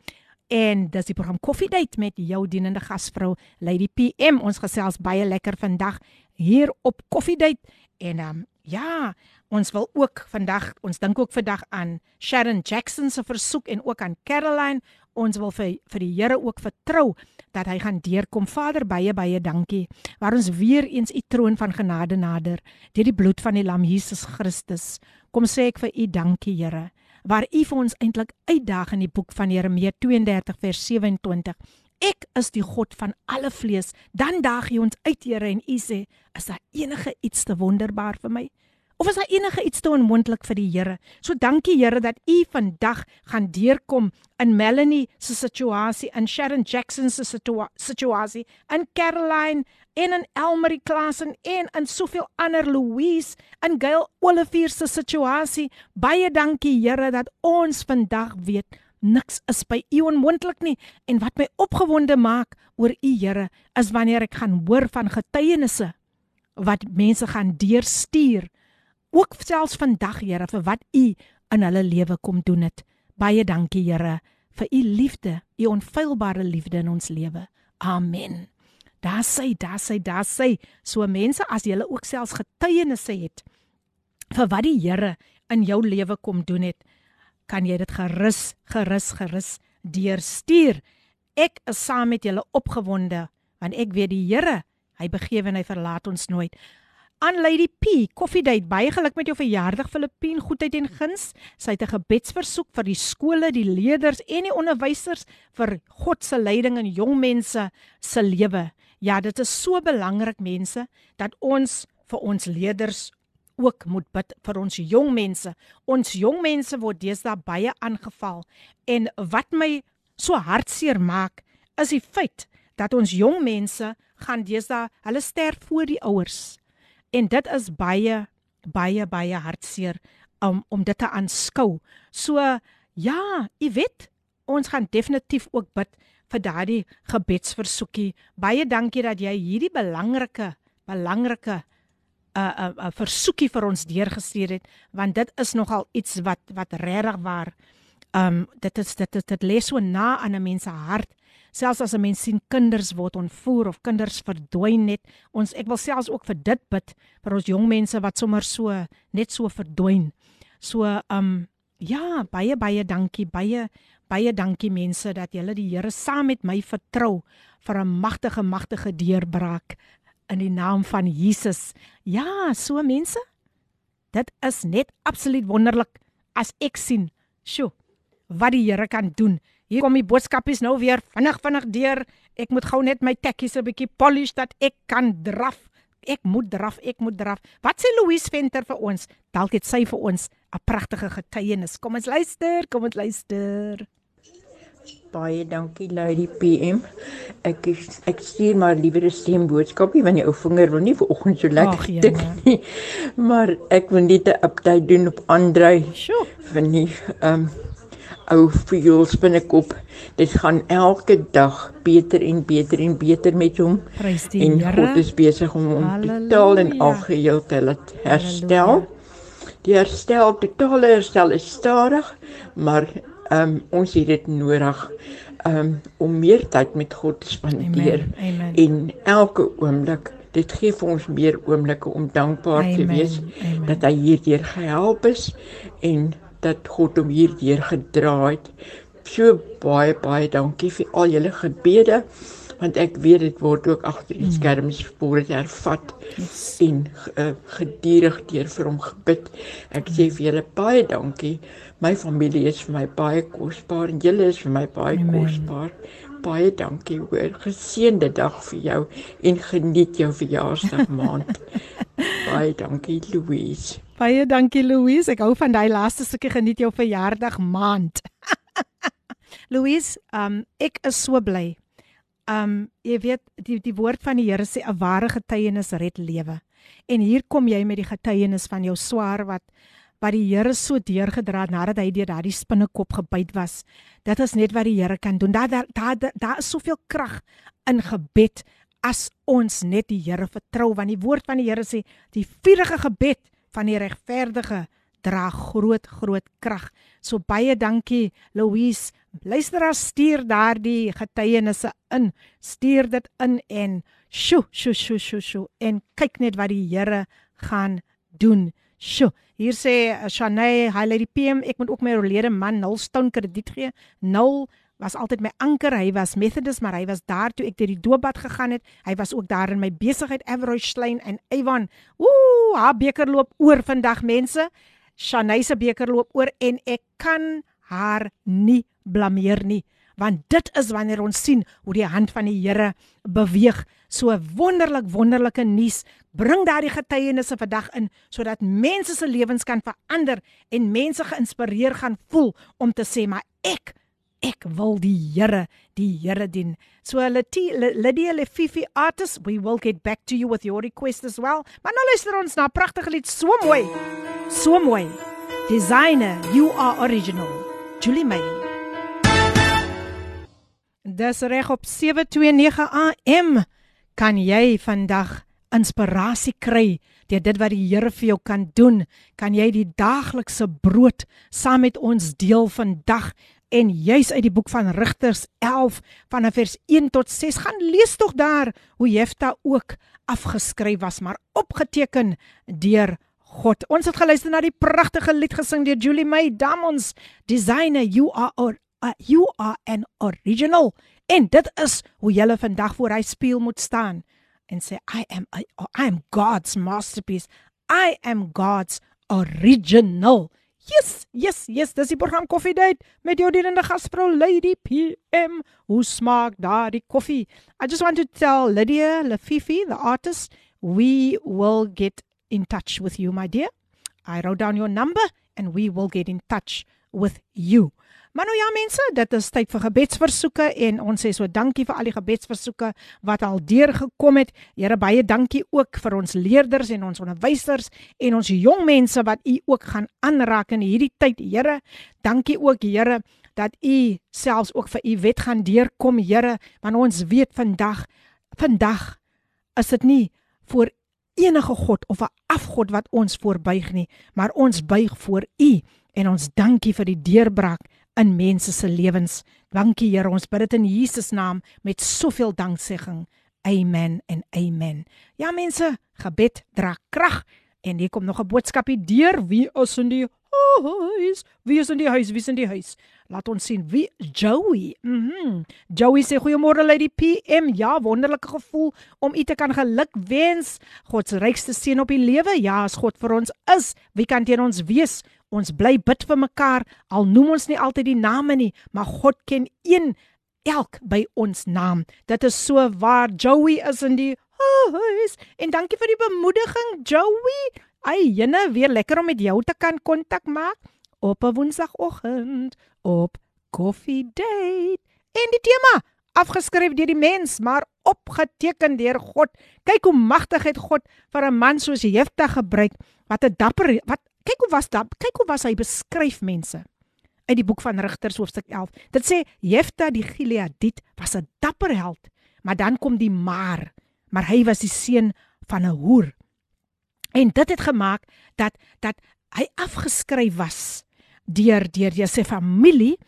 En dis die program Coffee Date met jou dienende gasvrou Lady PM. Ons gesels baie lekker vandag hier op Coffee Date en um, ja, ons wil ook vandag, ons dink ook vandag aan Sharon Jackson se versoek en ook aan Caroline. Ons wil vir vir die Here ook vertrou dat hy gaan deurkom. Vader, baie baie dankie. Waar ons weer eens u troon van genade nader deur die bloed van die lam Jesus Christus. Kom sê ek vir u dankie, Here waar U vir ons eintlik uitdaag in die boek van Jeremia 32 vers 27. Ek is die God van alle vlees. Dan daag U ons uit, Here, en U sê, is daar enige iets te wonderbaar vir my? Of is daar enige iets te onmoontlik vir die Here? So dankie Here dat U vandag gaan deurkom in Melanie se situasie, in Sharon Jackson se situasie, in Caroline en in Elmarie Klasen en in soveel ander Louise en Gail Olivier se situasie. Baie dankie Here dat ons vandag weet niks is by U onmoontlik nie en wat my opgewonde maak oor U Here is wanneer ek gaan hoor van getuienisse wat mense gaan deurstuur ook selfs vandag Here vir wat u in hulle lewe kom doen het. Baie dankie Here vir u liefde, u onfeilbare liefde in ons lewe. Amen. Daar sê, daar sê, daar sê, so mense as jy ook selfs getuienisse het vir wat die Here in jou lewe kom doen het, kan jy dit gerus, gerus, gerus deurstuur. Ek is saam met julle opgewonde want ek weet die Here, hy begewe en hy verlaat ons nooit aan Lady P. Coffee Date. Baie geluk met jou verjaardag Filippien. Goedheid en guns. Sy het 'n gebedsversoek vir die skole, die leerders en die onderwysers vir God se leiding in jong mense se lewe. Ja, dit is so belangrik mense dat ons vir ons leerders ook moet bid vir ons jong mense. Ons jong mense word deesdae baie aangeval en wat my so hartseer maak is die feit dat ons jong mense gaan deesdae hulle sterf voor die ouers en dit is baie baie baie hartseer om om dit te aanskou. So ja, jy weet, ons gaan definitief ook bid vir daardie gebedsversoekie. Baie dankie dat jy hierdie belangrike belangrike 'n uh, 'n uh, uh, versoekie vir ons deurgestuur het, want dit is nogal iets wat wat regtig waar ehm um, dit is dit dit, dit lê so na aan 'n mens se hart selfs as 'n mens sien kinders word ontvoer of kinders verdwyn net ons ek wil selfs ook vir dit bid vir ons jong mense wat sommer so net so verdwyn. So um ja baie baie dankie baie baie dankie mense dat julle die Here saam met my vertrou vir 'n magtige magtige deurbraak in die naam van Jesus. Ja so mense dit is net absoluut wonderlik as ek sien sjo wat die Here kan doen Hier kom die boodskapies nou weer vinnig vinnig deur. Ek moet gou net my tekkies 'n bietjie polish dat ek kan draf. Ek moet draf, ek moet draf. Wat sê Louise Venter vir ons? Dalk het sy vir ons 'n pragtige getuienis. Kom ons luister, kom ons luister. Baie dankie Lady PM. Ek is, ek stuur maar liewer 'n stem boodskapie want die ou vinger wil nie vanoggend so lekker tik nie. (laughs) Maar ek wil net 'n update doen op Andrei. Sjoe. Van die ehm um, ou fuels binnekop. Dit gaan elke dag beter en beter en beter met hom. En God is besig om hom totaal en algeheel te laat herstel. Halleluja. Die herstel, totale herstel is stadig, maar um, ons het dit nodig um, om meer tyd met God te spandeer. En elke oomblik Dit gee vir ons meer oomblikke om dankbaar Amen. te wees Amen. dat hy hierdeur gehelp is en dat God hom hierdeur gedra het. So baie baie dankie vir al julle gebede want ek weet dit word ook agter die mm. skerms hervat yes. en uh, gedurig deur vir hom gebid. Ek sê vir julle baie dankie. My familie is vir my baie kosbaar en julle is vir my baie Amen. kosbaar. Baie dankie hoor. Geseënde dag vir jou en geniet jou verjaarsdag maand. (laughs) baie dankie Louise. Baie dankie Louise. Ek hou van daai laaste stukkie geniet jou verjaardag maand. (laughs) Louise, um ek is so bly. Um jy weet die die woord van die Here sê 'n ware getuienis red lewe. En hier kom jy met die getuienis van jou swaar wat wat die Here so deurgedra het nadat hy deur daardie spinnekop gebyt was. Dit is net wat die Here kan doen. Daar daar daar daar is soveel krag in gebed as ons net die Here vertrou want die woord van die Here sê die vurige gebed van die regverdige dra groot groot krag. So baie dankie Louise. Luister as stuur daardie getuienisse in. Stuur dit in en sjo sjo sjo sjo sjo en kyk net wat die Here gaan doen. Sjoe, hier sê Shanay, hi lady PM, ek moet ook my oorlede man nul stone krediet gee. Was altyd my anker. Hy was Methodist, maar hy was daar toe ek deur die doopbad gegaan het. Hy was ook daar in my besigheid Average Slane en Avon. Ooh, haar beker loop oor vandag mense. Shanay se beker loop oor en ek kan haar nie blameer nie want dit is wanneer ons sien hoe die hand van die Here beweeg. So wonderlik wonderlike nuus. Bring daardie getuienisse vandag in sodat mense se lewens kan verander en mense geïnspireer gaan voel om te sê maar ek ek wil die Here die Here dien. So Lydia Lefifi artist, we will get back to you with your request as well. Maar nou luister ons na 'n pragtige lied, so mooi. So mooi. Designer, you are original. Julie May. Dis reg op 729 AM kan jy vandag inspirasie kry deur dit wat die Here vir jou kan doen. Kan jy die daaglikse brood saam met ons deel vandag en juis uit die boek van Rigters 11 vanaf vers 1 tot 6 gaan lees tog daar hoe Jefta ook afgeskryf was maar opgeteken deur God. Ons het geluister na die pragtige lied gesing deur Julie May Damons Designer You Are Our uh, you are an original. En dit is hoe jy vandag voor hy speel moet staan en sê I am I, I am God's masterpiece. I am God's original Yes, yes, yes, dis die program Coffee Date met jou dienende gasvrou Lady PM. Hoe smaak daardie koffie? I just want to tell Lydia Lafifi, the artist, we will get in touch with you, my dear. I wrote down your number and we will get in touch with you. Maar nou ja mense, dit is tyd vir gebedsversoeke en ons sê so dankie vir al die gebedsversoeke wat al deurgekom het. Here baie dankie ook vir ons leerders en ons onderwysers en ons jong mense wat u ook gaan aanraak in hierdie tyd. Here, dankie ook Here dat u selfs ook vir u wet gaan deurkom Here, want ons weet vandag vandag is dit nie vir enige god of 'n afgod wat ons voorbuig nie, maar ons buig voor u en ons dankie vir die deurbraak in mense se lewens. Dankie Here, ons bid dit in Jesus naam met soveel danksegging. Amen en amen. Ja mense, gebed dra krag en hier kom nog 'n boodskapie deur. Wie is in die huis? Wie is in die huis? Wie is in die huis? Laat ons sien wie Joey. Mhm. Mm Joey sê goeiemôre Lady PM. Ja, wonderlike gevoel om u te kan gelukwens. God se rykste seën op die lewe. Ja, as God vir ons is, wie kan teen ons wees? Ons bly bid vir mekaar al noem ons nie altyd die name nie, maar God ken een elk by ons naam. Dit is so waar Joey is in die huis. En dankie vir die bemoediging Joey. Ai, jene weer lekker om met jou te kan kontak maak op 'n woensdagoggend op Coffee Date. En die tema afgeskryf deur die mens, maar opgeteken deur God. Kyk hoe magtig het God vir 'n man soos Jefta gebruik wat 'n dapper wat kyk hoe was dat kyk hoe was hy beskryf mense uit die boek van Rigters hoofstuk 11 dit sê Jefta die Gileadit was 'n dapper held maar dan kom die maar maar hy was die seun van 'n hoer. En dit het gemaak dat dat hy afgeskryf was deur deur sy familie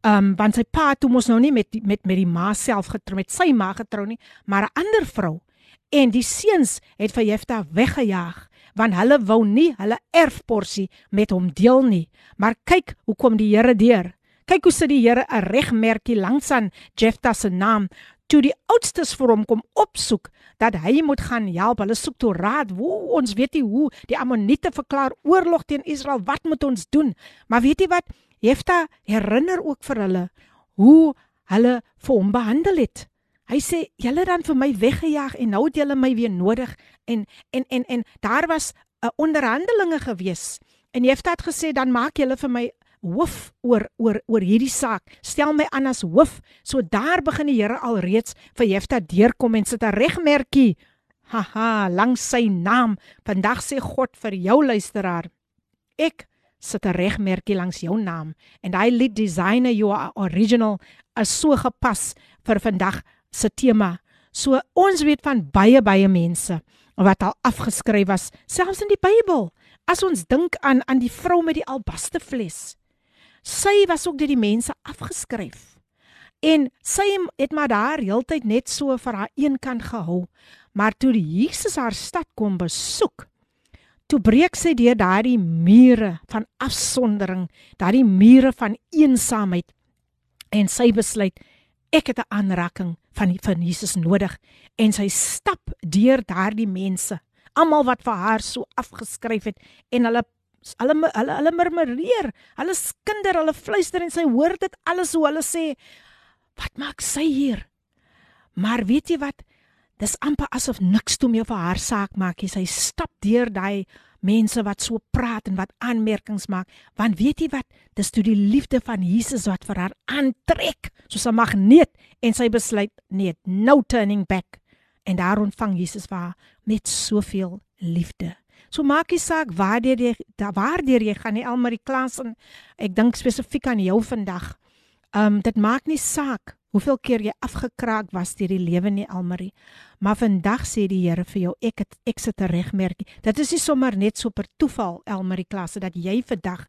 um want sy pa toe mos nou nie met met met die ma self getrou met sy ma getrou nie maar 'n ander vrou. En die seuns het vir Jefta weggejaag want hulle wou nie hulle erfporsie met hom deel nie. Maar kyk hoe kom die Here deur. Kyk hoe sit die Here 'n regmerkie langs aan Jefta se naam toe die oudstes vir hom kom opsoek dat hy moet gaan help. Hulle soek toe raad. Hoe ons weet nie hoe die Ammoniete verklaar oorlog teen Israel. Wat moet ons doen? Maar weet jy wat? Jefta herinner ook vir hulle hoe hulle vir hom behandel het. Hy sê julle dan vir my weggejaag en nou het julle my weer nodig en en en en daar was 'n uh, onderhandelinge gewees. En Jefta het gesê dan maak julle vir my hoof oor oor oor hierdie saak. Stel my aan as hoof. So daar begin die Here alreeds vir Jefta deurkom en sit 'n regmerkie. Haha, langs sy naam. Vandag sê God vir jou luisteraar. Ek sit 'n regmerkie langs jou naam en daai lied designer your original is so gepas vir vandag se tema. So ons weet van baie baie mense wat al afgeskryf was selfs in die Bybel. As ons dink aan aan die vrou met die albaste fles. Sy was ook deur die mense afgeskryf. En sy het maar daar heeltyd net so vir haar een kant gehou. Maar toe Jesus haar stad kom besoek, toe breek sy deur daardie mure van afsondering, daardie mure van eensaamheid en sy besluit ek het 'n aanraking van van Jesus nodig en sy stap deur daardie mense, almal wat vir haar so afgeskryf het en hulle hulle hulle hulle murmureer, hulle skinder, hulle fluister en sy hoor dit alles hoe hulle sê wat maak sy hier? Maar weet jy wat? Dis amper asof niks toe meer vir haar saak maak nie. Sy stap deur daai mense wat so praat en wat aanmerkings maak, want weet jy wat? Dis toe die liefde van Jesus wat vir haar aantrek, soos 'n magneet en sy besluit net no turning back. En daar ontvang Jesus haar met soveel liefde. So maak nie saak waar jy waar jy gaan nie, Elmarie Klasen. Ek dink spesifiek aan jou vandag. Um dit maak nie saak hoeveel keer jy afgekraak was deur die lewe nie Almarie. Maar vandag sê die Here vir jou, ek het ek sit 'n regmerkie. Dit is nie sommer net so per toeval Elmarie klasse dat jy vandag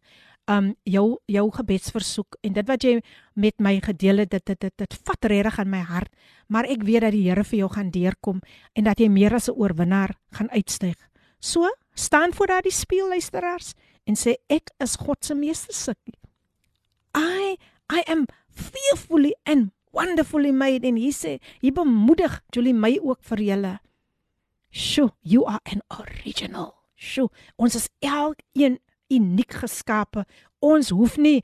um jou jou gebedsversoek en dit wat jy met my gedeel het dit dit dit, dit vat regtig aan my hart maar ek weet dat die Here vir jou gaan deurkom en dat jy meer as 'n oorwinnaar gaan uitstyg. So, staan voor daardie spieël luisteraars en sê ek is God se meesterstuk. I I am fearfully and wonderfully made en hy sê hy bemoedig Julie my ook vir julle. Sjoe, you are an original. Sjoe, ons is elkeen uniek geskape. Ons hoef nie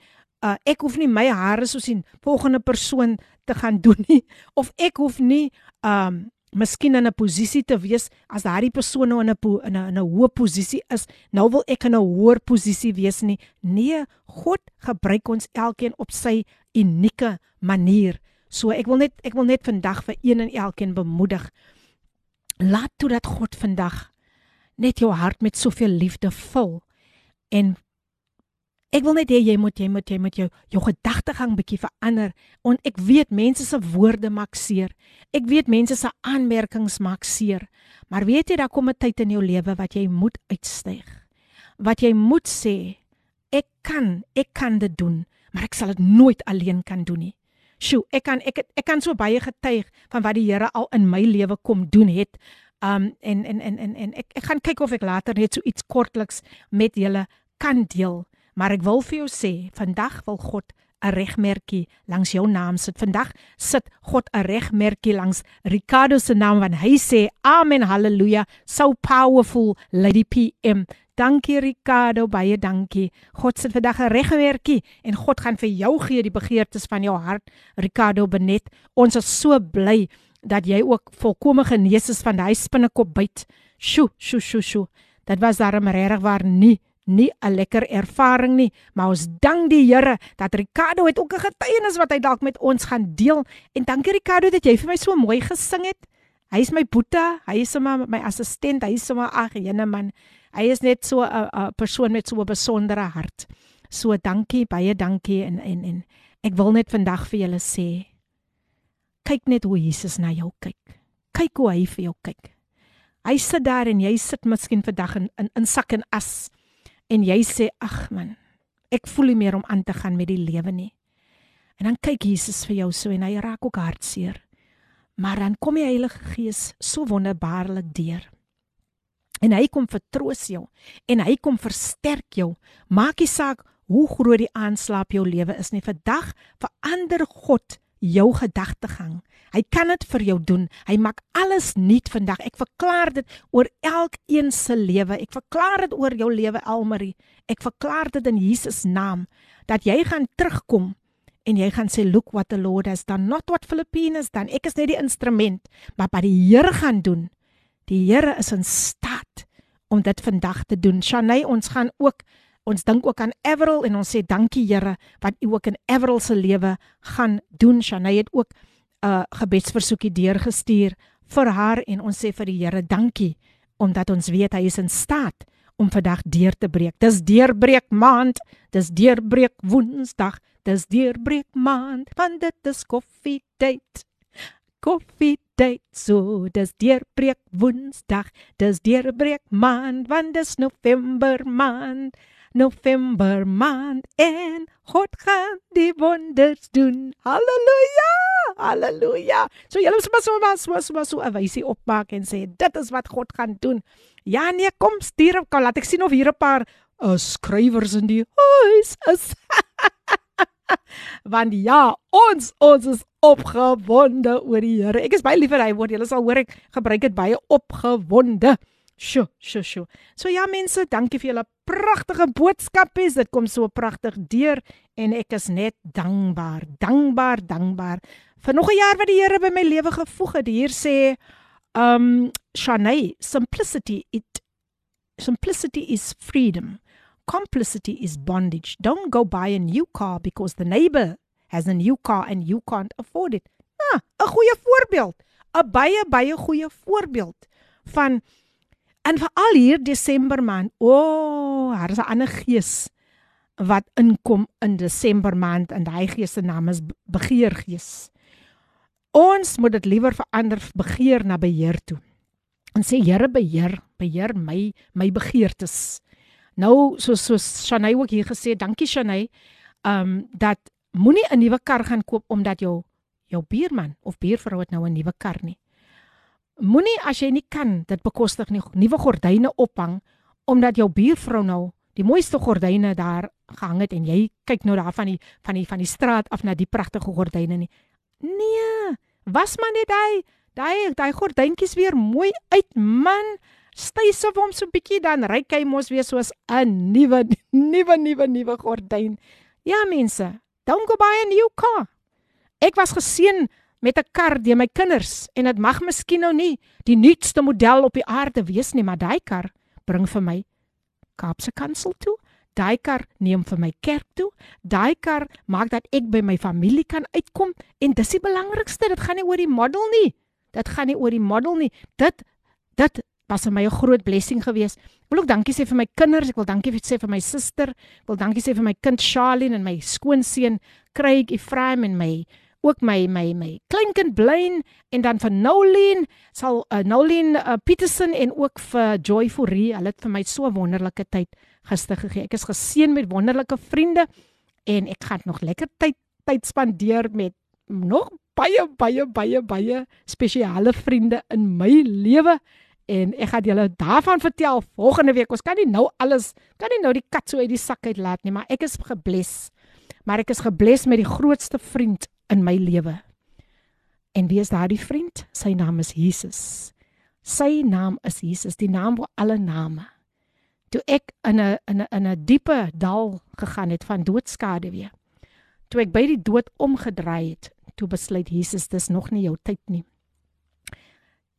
uh, ek hoef nie my hare soos 'n volgende persoon te gaan (laughs) doen nie of ek hoef nie um miskien in 'n posisie te wees as daardie persoon nou in 'n in 'n 'n hoë posisie is, nou wil ek in 'n hoër posisie wees nie. Nee, God gebruik ons elkeen op sy unieke manier. So ek wil net ek wil net vandag vir een en elkeen bemoedig. Laat toe dat God vandag net jou hart met soveel liefde vul en Ek wil net hê jy moet jy moet jy moet jou jou gedagtegang bietjie verander. Want ek weet mense se woorde maak seer. Ek weet mense se aanmerkings maak seer. Maar weet jy daar kom 'n tyd in jou lewe wat jy moet uitstyg. Wat jy moet sê, ek kan, ek kan dit doen, maar ek sal dit nooit alleen kan doen nie. Sjoe, ek kan ek ek kan so baie getuig van wat die Here al in my lewe kom doen het. Um en en en en en ek ek gaan kyk of ek later net so iets kortliks met julle kan deel. Maar ek wil vir jou sê, vandag wil God 'n regmerkie langs jou naam sit. Vandag sit God 'n regmerkie langs Ricardo se naam want hy sê amen haleluja so powerful lady PM. Dankie Ricardo, baie dankie. God sit vandag 'n regmerkie en God gaan vir jou gee die begeertes van jou hart. Ricardo Benet, ons is so bly dat jy ook volkome genees is van daai spinnekop byt. Sjoe, sjoe, sjoe, sjoe. Dit was darem regtig waar nie nie 'n lekker ervaring nie, maar ons dank die Here dat Ricardo het ook 'n getuienis wat hy dalk met ons gaan deel. En dankie Ricardo dat jy vir my so mooi gesing het. Hy is my boetie, hy is sommer my assistent, hy is sommer ag, jene man. Hy is net so 'n persoon met so 'n besondere hart. So dankie, baie dankie en en en ek wil net vandag vir julle sê kyk net hoe Jesus na jou kyk. Kyk hoe hy vir jou kyk. Hy sit daar en jy sit miskien vandag in in, in sak en as en jy sê ag man, ek voel nie meer om aan te gaan met die lewe nie. En dan kyk Jesus vir jou so en hy raak ook hartseer. Maar dan kom die Heilige Gees so wonderbaarlik deur. En hy kom vertroos jou en hy kom versterk jou. Maak nie saak hoe groot die aanslaap jou lewe is nie. Vandag verander God jou gedagtegang. Hy kan dit vir jou doen. Hy maak alles nuut vandag. Ek verklaar dit oor elkeen se lewe. Ek verklaar dit oor jou lewe Elmarie. Ek verklaar dit in Jesus naam dat jy gaan terugkom en jy gaan sê look what the Lord has done not what Philippines dan ek is net die instrument maar wat die Here gaan doen. Die Here is in staat om dit vandag te doen. Shanay, ons gaan ook Ons dink ook aan Everal en ons sê dankie Here wat U ook in Everal se lewe gaan doen. Shanay het ook 'n uh, gebedsversoekie deurgestuur vir haar en ons sê vir die Here dankie omdat ons weet hy is in staat om vandag deur te breek. Dis deurbreek maand, dis deurbreek Woensdag, dis deurbreek maand, want dit is koffie tyd. Tyd, so dis deurbreek Woensdag, dis deurbreek maand, want dis November maand. November maand en God gaan die wonders doen. Halleluja! Halleluja! So julle moet so maar so so so 'n wysie opmaak en sê dit is wat God gaan doen. Ja nee, kom stuur op, laat ek sien of hier 'n paar uh, skrywers in die huis is. (laughs) (laughs) Want ja, ons ons is opgewonde oor die Here. Ek is baie lief vir hy woord. Julle sal hoor ek gebruik dit baie opgewonde. Sjoe, sjoe, sjoe. So ja mense, dankie vir julle pragtige boodskappe. Dit kom so pragtig deur en ek is net dankbaar, dankbaar, dankbaar vir nog 'n jaar wat die Here by my lewe gevoeg het. Hier sê um Shanay, simplicity it simplicity is freedom. Complicity is bondage. Don't go buy a new car because the neighbor has a new car and you can't afford it. Ah, 'n goeie voorbeeld. 'n baie baie goeie voorbeeld van En veral hier Desember maand. O, oh, daar is 'n ander gees wat inkom in Desember maand en daai gees se naam is begeergees. Ons moet dit liewer verander begeer na beheer toe. En sê Here beheer, beheer my my begeertes. Nou soos soos Shanay ook hier gesê, dankie Shanay, ehm um, dat moenie 'n nuwe kar gaan koop omdat jou jou buurman of buurvrou het nou 'n nuwe kar nie. Moenie as jy nie kan dit bekostig nie nuwe gordyne ophang omdat jou buurvrou nou die mooiste gordyne daar gehang het en jy kyk nou daar van die van die van die straat af na die pragtige gordyne nie. Nee, was maar net daai daai daai gordyntjies weer mooi uit man. Styf op hom so bietjie dan ryk hy mos weer soos 'n nuwe nuwe nuwe nuwe gordyn. Ja mense, don't go buy a new car. Ek was geseën met 'n kar deur my kinders en dit mag miskien nou nie die nuutste model op die aarde wees nie, maar daai kar bring vir my Kaapse Kansel toe. Daai kar neem vir my kerk toe. Daai kar maak dat ek by my familie kan uitkom en dis die belangrikste. Dit gaan nie oor die model nie. Dit gaan nie oor die model nie. Dit dit was vir my 'n groot blessing geweest. Ek wil ook dankie sê vir my kinders. Ek wil dankie sê vir my suster. Ek wil dankie sê vir my kind Charlene en my skoonseun Craig Ephraim en my ook my my my kleinkind Blaine en dan vir Nolien sal uh, Nolien uh, Peterson en ook vir Joy Forrie hulle het vir my so wonderlike tyd gister gegee. Ek is geseën met wonderlike vriende en ek gaan nog lekker tyd tyd spandeer met nog baie baie baie baie spesiale vriende in my lewe en ek gaan julle daarvan vertel volgende week. Ons kan nie nou alles kan nie nou die kat so uit die sak uit laat nie, maar ek is gebless. Maar ek is gebless met die grootste vriend in my lewe. En wie is daardie vriend? Sy naam is Jesus. Sy naam is Jesus, die naam bo alle name. Toe ek in 'n in 'n in 'n diepe dal gegaan het van doodskade weer. Toe ek by die dood omgedraai het, toe besluit Jesus dis nog nie jou tyd nie.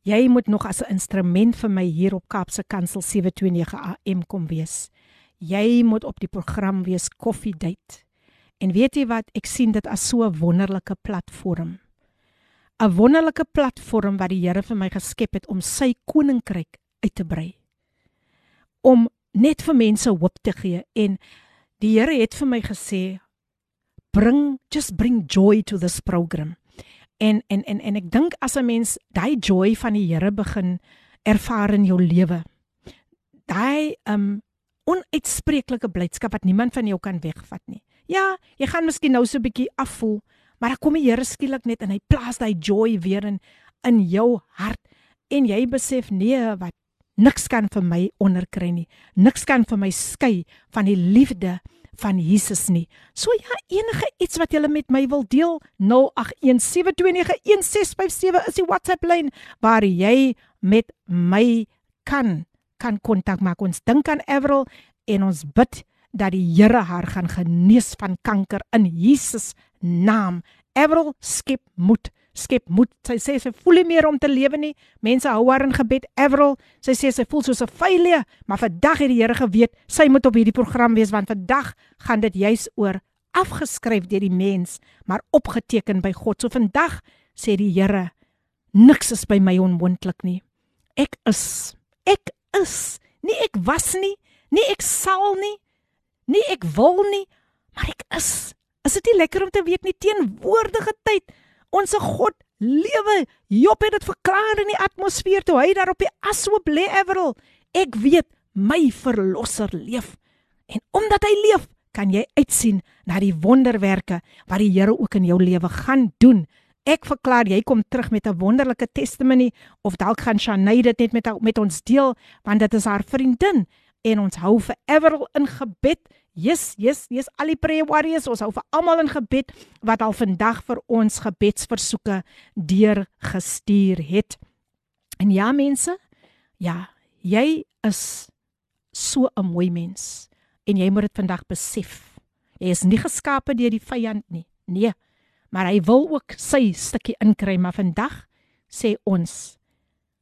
Jy moet nog as 'n instrument vir my hier op Kaapse Kansel 729 AM kom wees. Jy moet op die program wees Coffee Date. En weet jy wat, ek sien dit as so 'n wonderlike platform. 'n Wonderlike platform wat die Here vir my geskep het om sy koninkryk uit te brei. Om net vir mense hoop te gee en die Here het vir my gesê bring just bring joy to this program. En en en en ek dink as 'n mens daai joy van die Here begin ervaar in jou lewe. Daai um onuitspreeklike blydskap wat niemand van jou kan wegvat nie. Ja, jy gaan miskien nou so 'n bietjie afvoel, maar dan kom die Here skielik net en hy plaas daai joy weer in in jou hart en jy besef nee, wat niks kan vir my onderkry nie. Niks kan vir my skei van die liefde van Jesus nie. So ja, enige iets wat jy met my wil deel, 0817291657 is die WhatsApp lyn waar jy met my kan kan kontak maak. Ons dink aan Everal en ons bid dat die Here haar gaan genees van kanker in Jesus naam. Everal skep moed, skep moed. Sy sê sy voel nie meer om te lewe nie. Mense hou haar in gebed. Everal, sy sê sy voel soos 'n vylie, maar vandag het die Here geweet sy moet op hierdie program wees want vandag gaan dit juis oor afgeskryf deur die mens, maar opgeteken by God. So vandag sê die Here, niks is by my onmoontlik nie. Ek is, ek is, nie ek was nie, Nie ek sal nie. Nie ek wil nie, maar ek is. Is dit nie lekker om te weet nie teenwoordige tyd? Onse God lewe. Job het dit verklaar in die atmosfeer toe hy daar op die ashoop lê Everal. Ek weet my verlosser leef. En omdat hy leef, kan jy uitsien na die wonderwerke wat die Here ook in jou lewe gaan doen. Ek verklaar jy kom terug met 'n wonderlike testimony of dalk gaan Shanay dit net met met ons deel want dit is haar vriendin en ons hou vir Everal in gebed. Yes, yes, yes, al die prayer warriors, ons hou vir almal in gebed wat al vandag vir ons gebedsversoeke deur gestuur het. En ja mense, ja, jy is so 'n mooi mens en jy moet dit vandag besef. Jy is nie geskape deur die vyand nie. Nee, maar hy wil ook sy stukkie inkry, maar vandag sê ons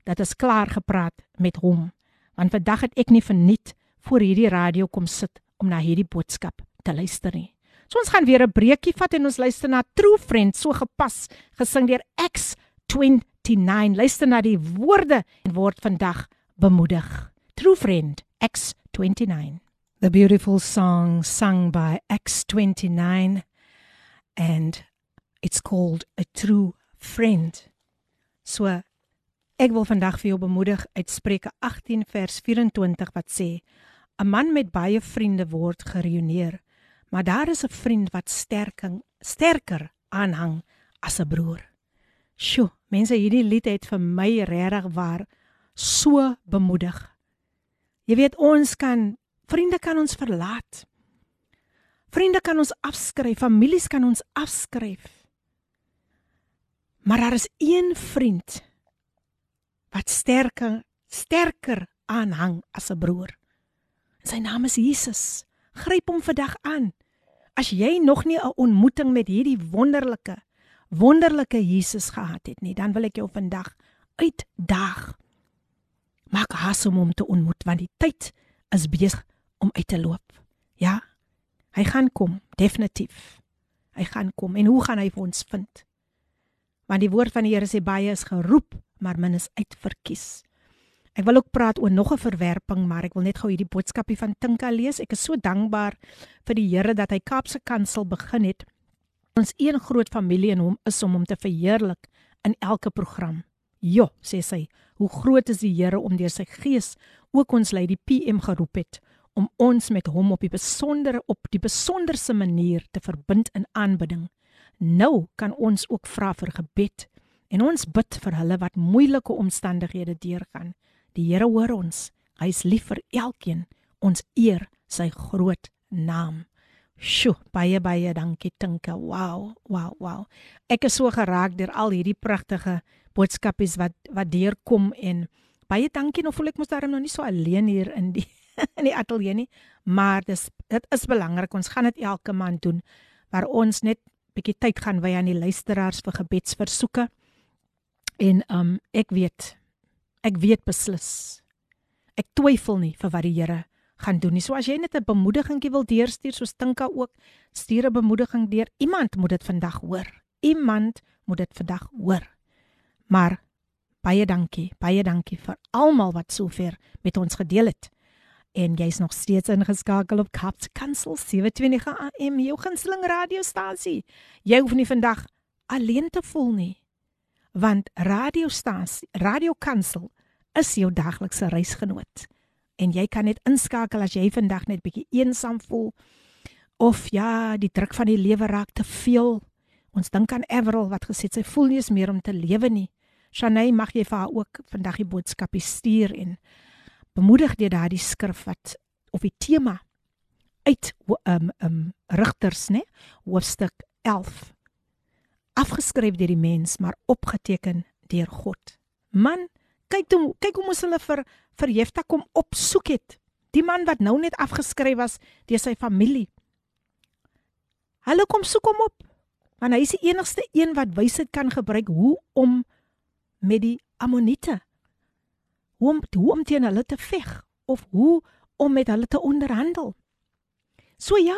dat is klaar gepraat met hom. Want vandag het ek nie verniet voor hierdie radio kom sit om na hierdie boodskap te luister nie. So ons gaan weer 'n breekie vat en ons luister na True Friend, so gepas, gesing deur X29. Luister na die woorde en word vandag bemoedig. True Friend, X29. The beautiful song sung by X29 and it's called A True Friend. So ek wil vandag vir jou bemoedig uit Spreuke 18 vers 24 wat sê 'n man met baie vriende word gereüneer, maar daar is 'n vriend wat sterking sterker aanhang as 'n broer. Sjoe, mense hierdie lied het vir my regtig waar so bemoedig. Jy weet ons kan vriende kan ons verlaat. Vriende kan ons afskryf, families kan ons afskryf. Maar daar is een vriend wat sterker sterker aanhang as 'n broer. En sy naam is Jesus. Gryp hom vandag aan. As jy nog nie 'n ontmoeting met hierdie wonderlike wonderlike Jesus gehad het nie, dan wil ek jou vandag uitdaag. Maak haas om hom te ontmoet want die tyd is besig om uit te loop. Ja. Hy gaan kom, definitief. Hy gaan kom en hoe gaan hy vir ons vind? Want die woord van die Here sê baie is geroep, maar min is uitverkies. Ek wil ook praat oor nog 'n verwerping, maar ek wil net gou hierdie boodskapie van Tinka lees. Ek is so dankbaar vir die Here dat hy Kaapse Kansel begin het. Ons een groot familie in hom is om hom te verheerlik in elke program. Ja, sê sy, hoe groot is die Here om deur sy gees ook ons lei die PM geroep het om ons met hom op die besondere op die besonderse manier te verbind in aanbidding. Nou kan ons ook vra vir gebed en ons bid vir hulle wat moeilike omstandighede deurgaan. Die Here hoor ons. Hy is lief vir elkeen. Ons eer sy groot naam. Sjoe, baie baie dankie Tinka. Wow, wow, wow. Ek is so geraak deur al hierdie pragtige boodskapies wat wat deurkom en baie dankie. Nou voel ek mos daarom nog nie so alleen hier in die (laughs) in die ateljee nie, maar dis dit is belangrik. Ons gaan dit elke maand doen waar ons net bietjie tyd gaan wy aan die luisteraars vir gebedsversoeke. En um ek weet ek weet beslis. Ek twyfel nie vir wat die Here gaan doen nie. So as jy net 'n bemoedigingkie wil deurstuur soos Tinka ook, stuur 'n bemoediging deur. Iemand moet dit vandag hoor. Iemand moet dit vandag hoor. Maar baie dankie, baie dankie vir almal wat sover met ons gedeel het en jy's nog steeds ingeskakel op Caps Kansel 729 AM jou gunsteling radiostasie. Jy hoef nie vandag alleen te voel nie. Want radiostasie, Radio Kansel is jou daglikse reisgenoot. En jy kan net inskakel as jy vandag net bietjie eensaam voel of ja, die druk van die lewe raak te veel. Ons dink aan Everal wat gesê sy voel nie eens meer om te lewe nie. Shanay, mag jy vir haar ook vandag die boodskapie stuur en bemoedig deur daardie skrif wat of die tema uit um um rigters nê hoofstuk 11 afgeskryf deur die mens maar opgeteken deur God. Man, kyk toe kyk hoe mos hulle vir vir Jefta kom opsoek het. Die man wat nou net afgeskryf was deur sy familie. Hulle kom soek hom op. Want hy is die enigste een wat wysheid kan gebruik hoe om met die Ammoniete hoe om hoe om teen hulle te veg of hoe om met hulle te onderhandel. So ja.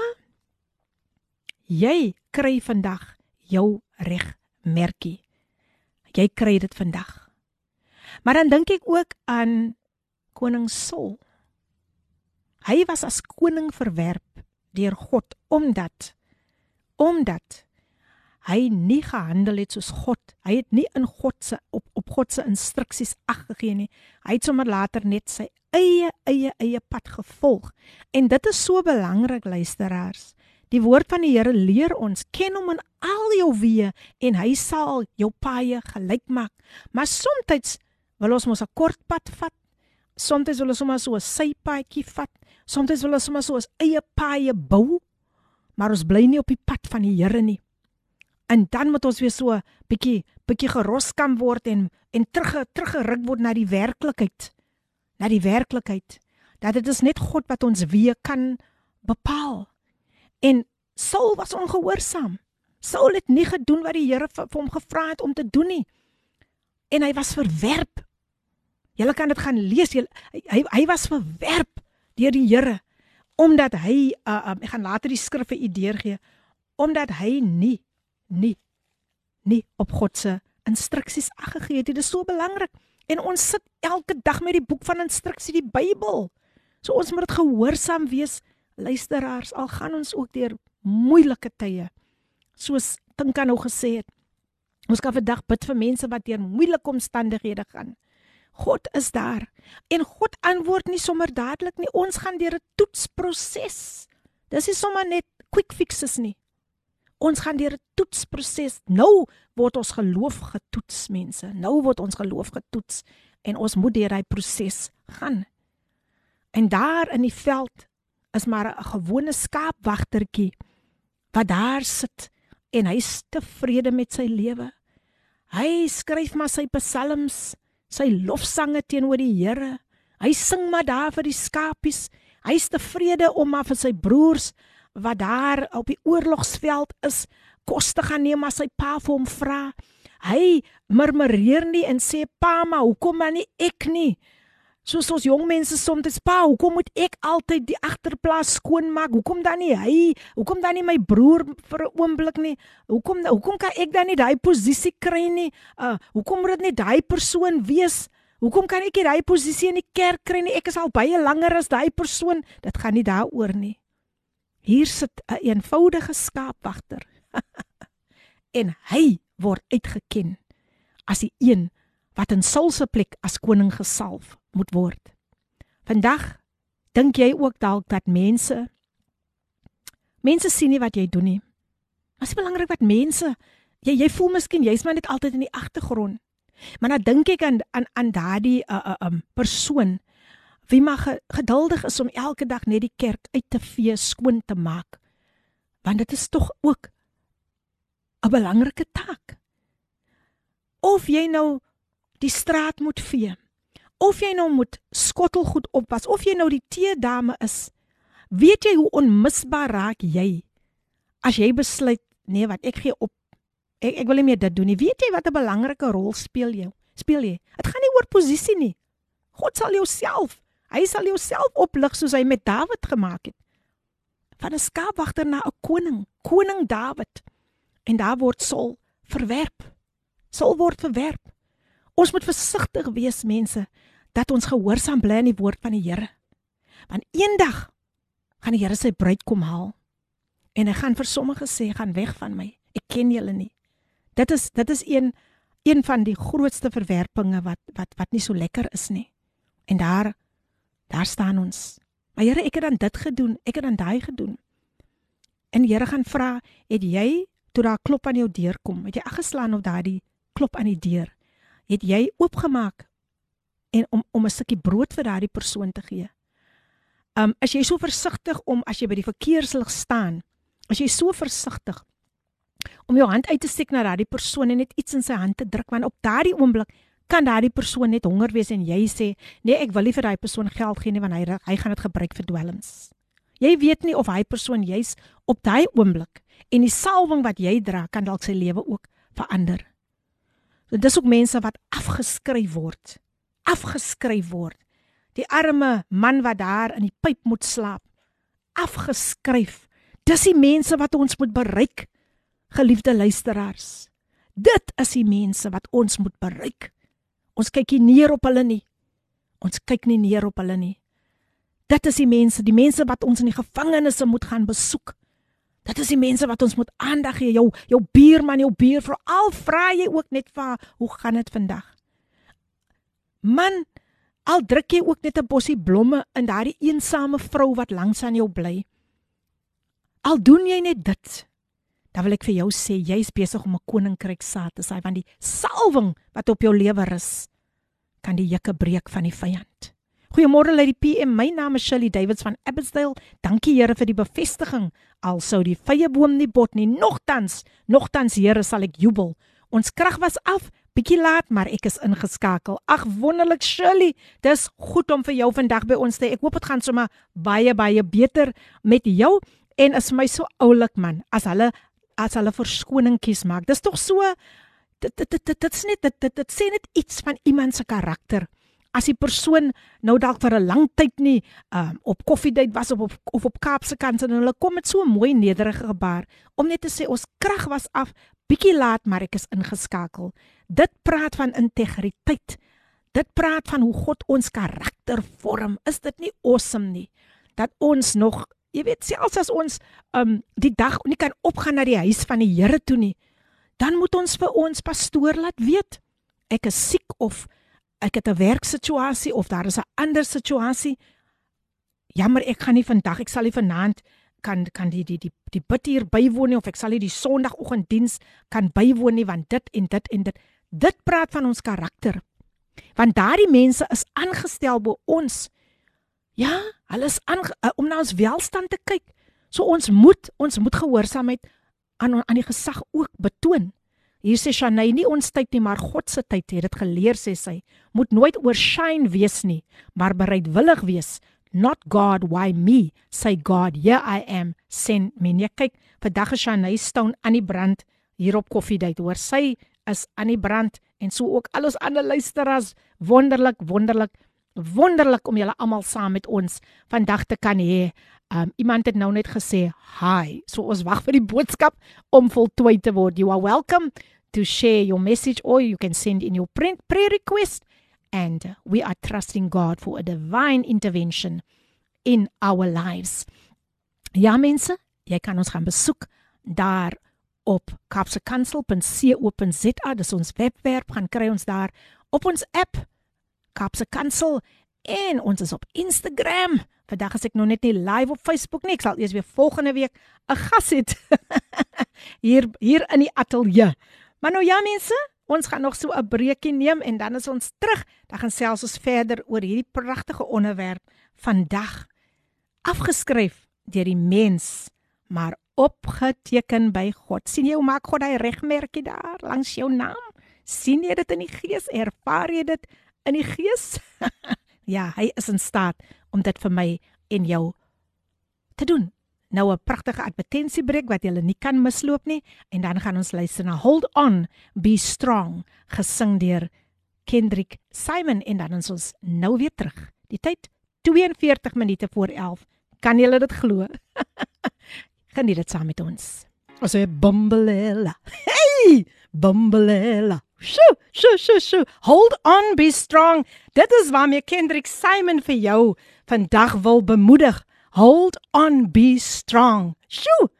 Jy kry vandag jou reg merkie. Jy kry dit vandag. Maar dan dink ek ook aan koning Saul. Hy was as koning verwerp deur God omdat omdat hy nie gehandel het soos God. Hy het nie in God se op op God se instruksies ag gegee nie. Hy het sommer later net sy eie eie eie pad gevolg. En dit is so belangrik luisteraars. Die woord van die Here leer ons ken hom in al jou weë en hy sal jou paaie gelyk maak. Maar soms wil ons mos 'n kort pad vat. Soms wil ons sommer so 'n sypaadjie vat. Soms wil ons sommer so 'n eie paaie bou. Maar ons bly nie op die pad van die Here nie. En dan moet ons weer so bietjie bietjie geroskam word en en terug teruggeruk word na die werklikheid. Na die werklikheid. Dat dit is net God wat ons weer kan bepaal. En Saul was ongehoorsaam. Saul het nie gedoen wat die Here vir hom gevra het om te doen nie. En hy was verwerp. Julle kan dit gaan lees. Jy, hy hy was verwerp deur die Here omdat hy uh, uh, ek gaan later die skrif vir u deurgee omdat hy nie nie nie op God se instruksies ag gegee het. Dit is so belangrik. En ons sit elke dag met die boek van instruksie, die Bybel. So ons moet dit gehoorsaam wees, luisteraars, al gaan ons ook deur moeilike tye. Soos Tinka nou gesê het. Ons kan vandag bid vir mense wat deur moeilike omstandighede gaan. God is daar. En God antwoord nie sommer dadelik nie. Ons gaan deur 'n toetsproses. Dis nie sommer net quick fixes nie. Ons gaan deur 'n toetsproses. Nou word ons geloof getoets, mense. Nou word ons geloof getoets en ons moet deur daai proses gaan. En daar in die veld is maar 'n gewone skaapwagtertjie wat daar sit en hy's tevrede met sy lewe. Hy skryf maar sy psalms, sy lofsange teenoor die Here. Hy sing maar daar vir die skapies. Hy's tevrede om maar vir sy broers wat daar op die oorlogsveld is, kos te gaan neem as sy pa vir hom vra. Hy murmureer nie en sê pa, maar hoekom maar nie ek nie? Soos ons jong mense soms pa, hoekom moet ek altyd die agterplaas skoon maak? Hoekom dan nie hy? Hoekom dan nie my broer vir 'n oomblik nie? Hoekom hoekom kan ek dan nie daai posisie kry nie? Uh, hoekom moet dit net daai persoon wees? Hoekom kan ek nie daai posisie in die kerk kry nie? Ek is al baie langer as daai persoon. Dit gaan nie daaroor nie. Hier sit 'n een eenvoudige skaapwagter. (laughs) en hy word uitgeken as die een wat in Saul se plek as koning gesalf moet word. Vandag dink jy ook dalk dat mense mense sien nie wat jy doen nie. Dit is belangrik wat mense jy jy voel miskien jy's maar net altyd in die agtergrond. Maar dan dink ek aan aan aan daardie uh, uh, um persoon Wie mag geduldig is om elke dag net die kerk uit te vee, skoon te maak? Want dit is tog ook 'n belangrike taak. Of jy nou die straat moet vee, of jy nou moet skottelgoed opwas, of jy nou die teedame is, weet jy hoe onmisbaar raak jy as jy besluit nee wat ek gee op. Ek ek wil nie meer dit doen nie. Weet jy wat 'n belangrike rol speel jy? Speel jy? Dit gaan nie oor posisie nie. God sal jouself Hy sal jouself oplig soos hy met Dawid gemaak het. Van 'n skaapwagter na 'n koning, koning Dawid. En daar word Saul verwerp. Saul word verwerp. Ons moet versigtig wees mense dat ons gehoorsaam bly aan die woord van die Here. Want eendag gaan die Here sy bruid kom haal. En hy gaan vir sommige sê, "Gaan weg van my. Ek ken julle nie." Dit is dit is een een van die grootste verwerpinge wat wat wat nie so lekker is nie. En daar Daar staan ons. Maar Here, ek het dan dit gedoen, ek het dan daai gedoen. En die Here gaan vra, het jy toe daar klop aan jou deur kom, het jy aggeslaan op daardie klop aan die deur? Het jy oopgemaak en om om 'n stukkie brood vir daardie persoon te gee? Um as jy so versigtig om as jy by die verkeerslig staan, as jy so versigtig om jou hand uit te steek na daardie persoon en net iets in sy hand te druk want op daardie oomblik kan daardie persoon net honger wees en jy sê nee ek wil nie vir daai persoon geld gee nie want hy hy gaan dit gebruik vir dwelms. Jy weet nie of hy persoon juis op daai oomblik en die salwing wat jy dra kan dalk sy lewe ook verander. So dis ook mense wat afgeskryf word. Afgeskryf word. Die arme man wat daar in die pyp moet slaap. Afgeskryf. Dis die mense wat ons moet bereik. Geliefde luisteraars. Dit is die mense wat ons moet bereik. Ons kyk nie neer op hulle nie. Ons kyk nie neer op hulle nie. Dit is die mense, die mense wat ons in die gevangenisse moet gaan besoek. Dit is die mense wat ons moet aandag gee. Jou jou buurman, jou buurvrou, al vra jy ook net vir hoe gaan dit vandag? Man, al druk jy ook net 'n bossie blomme in daardie eensame vrou wat langs aan jou bly. Al doen jy net dit. Dan wil ek vir jou sê jy's besig om 'n koninkryk saad te saai want die salwing wat op jou lewe rus kan die juke breek van die vyand. Goeiemôre uit die PM. My naam is Shirley Davids van Abbotsdale. Dankie Here vir die bevestiging. Al sou die vyeboom nie bot nie, nogtans, nogtans Here sal ek jubel. Ons krag was af, bietjie laat, maar ek is ingeskakel. Ag wonderlik Shirley, dis goed om vir jou vandag by ons te. Ek hoop dit gaan sommer baie baie beter met jou en is my so oulik man as hulle as hulle verskoning kies maak. Dis tog so dit dit dit dit's net dit dit, dit sê net iets van iemand se karakter. as die persoon nou dalk vir 'n lang tyd nie um, op koffiedייט was op, op of op Kaapse kant en hulle kom met so 'n mooi nederige gebaar om net te sê ons krag was af bietjie laat maar ek is ingeskakel dit praat van integriteit dit praat van hoe God ons karakter vorm is dit nie awesome nie dat ons nog jy weet selfs as ons um, die dag nie kan opgaan na die huis van die Here toe nie dan moet ons vir ons pastoor laat weet ek is siek of ek het 'n werksituasie of daar is 'n ander situasie. Jammer, ek gaan nie vandag, ek sal nie vanaand kan kan die die die die bid hier bywoon nie of ek sal nie die Sondagoggenddiens kan bywoon nie want dit en dit en dit dit praat van ons karakter. Want daardie mense is aangestel bo ons. Ja, hulle is aan uh, om na ons welstand te kyk. So ons moet ons moet gehoorsaamheid aan aan die gesag ook betoon. Hier sê Shanay nie ons tyd nie, maar God se tyd het dit geleer sê sy. Moet nooit oorskyn wees nie, maar bereidwillig wees. Not God, why me? Say God, here I am, send me. Nee, kyk, vandag is Shanay staan aan die brand hier op koffiedייט. Hoor, sy is aan die brand en so ook al ons ander luisteraars. Wonderlik, wonderlik, wonderlik om julle almal saam met ons vandag te kan hê. Um iemand het nou net gesê hi. So ons wag vir die boodskap om voltooi te word. You are welcome to share your message or you can send in your print prayer request and we are trusting God for a divine intervention in our lives. Ja mense, jy kan ons gaan besoek daar op kapsekansel.co.za. Dis ons webwerf, gaan kry ons daar op ons app Kapse Kansel en ons is op Instagram. Vandag is ek nog net nie live op Facebook nie. Ek sal eers weer volgende week 'n gas hê (laughs) hier hier in die ateljee. Maar nou ja mense, ons gaan nog so 'n breekie neem en dan is ons terug. Dan gaan selfs ons verder oor hierdie pragtige onderwerp vandag afgeskryf deur die mens, maar opgeteken by God. sien jy hoe maak God hy regmerkie daar langs jou naam? sien jy dit in die gees? Ervaar jy dit in die gees? (laughs) ja, hy is in staat om dit vir my en jou te doen. Nou 'n pragtige advertensiebreek wat jy nie kan misloop nie en dan gaan ons luister na Hold On, Be Strong gesing deur Kendrick Simon en dan ons nou weer terug. Die tyd 42 minute voor 11. Kan julle dit glo? (laughs) Geniet dit saam met ons. Ons sê Bumbelela. Hey! Bumbelela. Sjoe, sjoe, sjoe, sjoe. Hold on, be strong. Dit is waarmee Kendrick Simon vir jou vandag wil bemoedig. Hold on, be strong. Sjoe.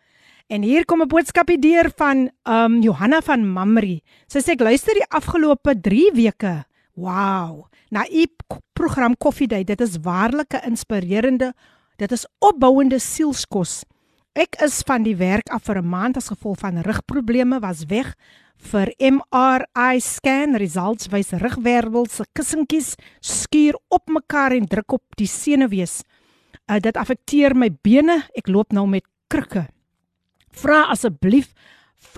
En hier kom 'n boodskapie deur van um Johanna van Mamri. Sy sê ek luister die afgelope 3 weke. Wow. Na u program Coffee Day, dit is waarlik 'n inspirerende, dit is opbouende sielskos. Ek is van die werk af vir 'n maand as gevolg van rugprobleme was weg vir MRI scan results wys rugwervels se kussentjies skuur op mekaar en druk op die senuwees. Uh, dit affekteer my bene. Ek loop nou met krikke. Vra asseblief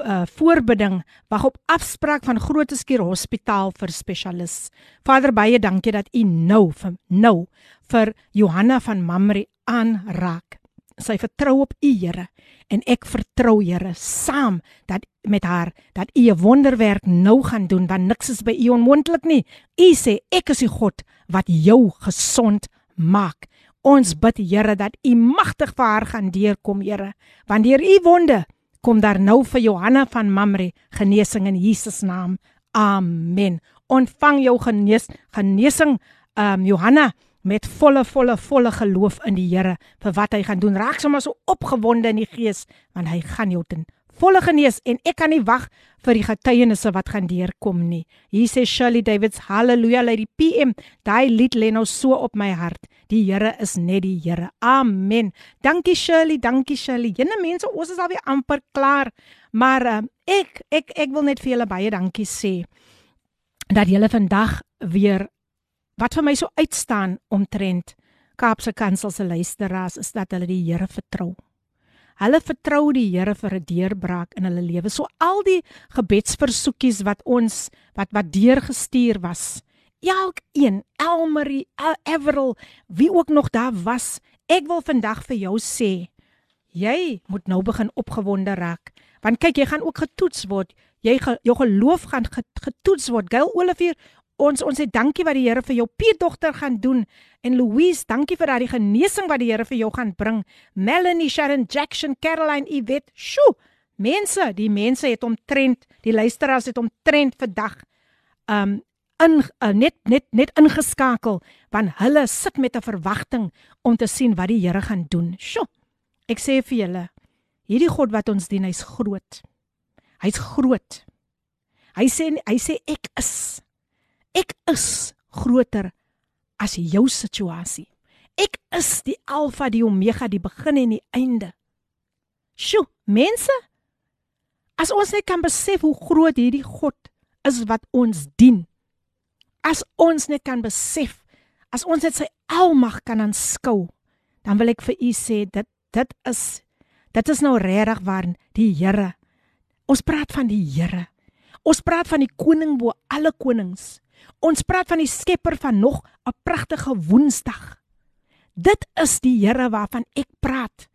uh, voorbidding wag op afspraak van Grooteskier Hospitaal vir spesialis. Vader baie dankie dat u nou vir nou vir Johanna van Mamre aanraak. Sy vertrou op u Here en ek vertrou Here saam dat met haar dat u 'n wonderwerk nou gaan doen want niks is by u onmoontlik nie. U sê ek is die God wat jou gesond maak. Ons bid Here dat U magtig vir haar gaan deurkom, Here. Want deur U wonde kom daar nou vir Johanna van Mamre genesing in Jesus naam. Amen. Ontvang jou genees genesing, ehm um, Johanna, met volle volle volle geloof in die Here vir wat hy gaan doen. Raak sommer so opgewonde in die gees want hy gaan jou ten volle genees en ek kan nie wag vir die getuienisse wat gaan deurkom nie. Hier sê Shirley Davids, haleluja lady PM. Daai lied lê nou so op my hart. Die Here is net die Here. Amen. Dankie Shirley, dankie Shirley. Jene mense, ons is al weer amper klaar. Maar uh, ek ek ek wil net vir julle baie dankie sê dat julle vandag weer wat vir my so uitstaan omtrent Kaapse Kansel se luisteraars is dat hulle die Here vertrou. Hulle vertrou die Here vir 'n deurbraak in hulle lewe. So al die gebedsversoekies wat ons wat wat deurgestuur was. Elkeen, Elmarie, Everal, wie ook nog daar was, ek wil vandag vir jou sê, jy moet nou begin opgewonde raak. Want kyk, jy gaan ook getoets word. Jy jou geloof gaan getoets word. Gail Olivier, ons ons sê dankie wat die Here vir jou pierdogter gaan doen en Louise, dankie vir daardie genesing wat die Here vir jou gaan bring. Melanie, Sharon, Jackson, Caroline, Yvette. Sjoe. Mense, die mense het omtrent, die luisteraars het omtrent vandag um in uh, net net net ingeskakel want hulle sit met 'n verwagting om te sien wat die Here gaan doen. Sjoe. Ek sê vir julle, hierdie God wat ons dien, hy's groot. Hy's groot. Hy sê hy sê ek is Ek is groter as jou situasie. Ek is die alfa die omega die begin en die einde. Sjoe, mense, as ons net kan besef hoe groot hierdie God is wat ons dien. As ons net kan besef, as ons net sy almag kan aanskou, dan wil ek vir u sê dat dit is dit is nou regtig waar die Here. Ons praat van die Here. Ons praat van die koning bo alle konings. Ons praat van die skepper van nog 'n pragtige woensdag. Dit is die Here waarvan ek praat.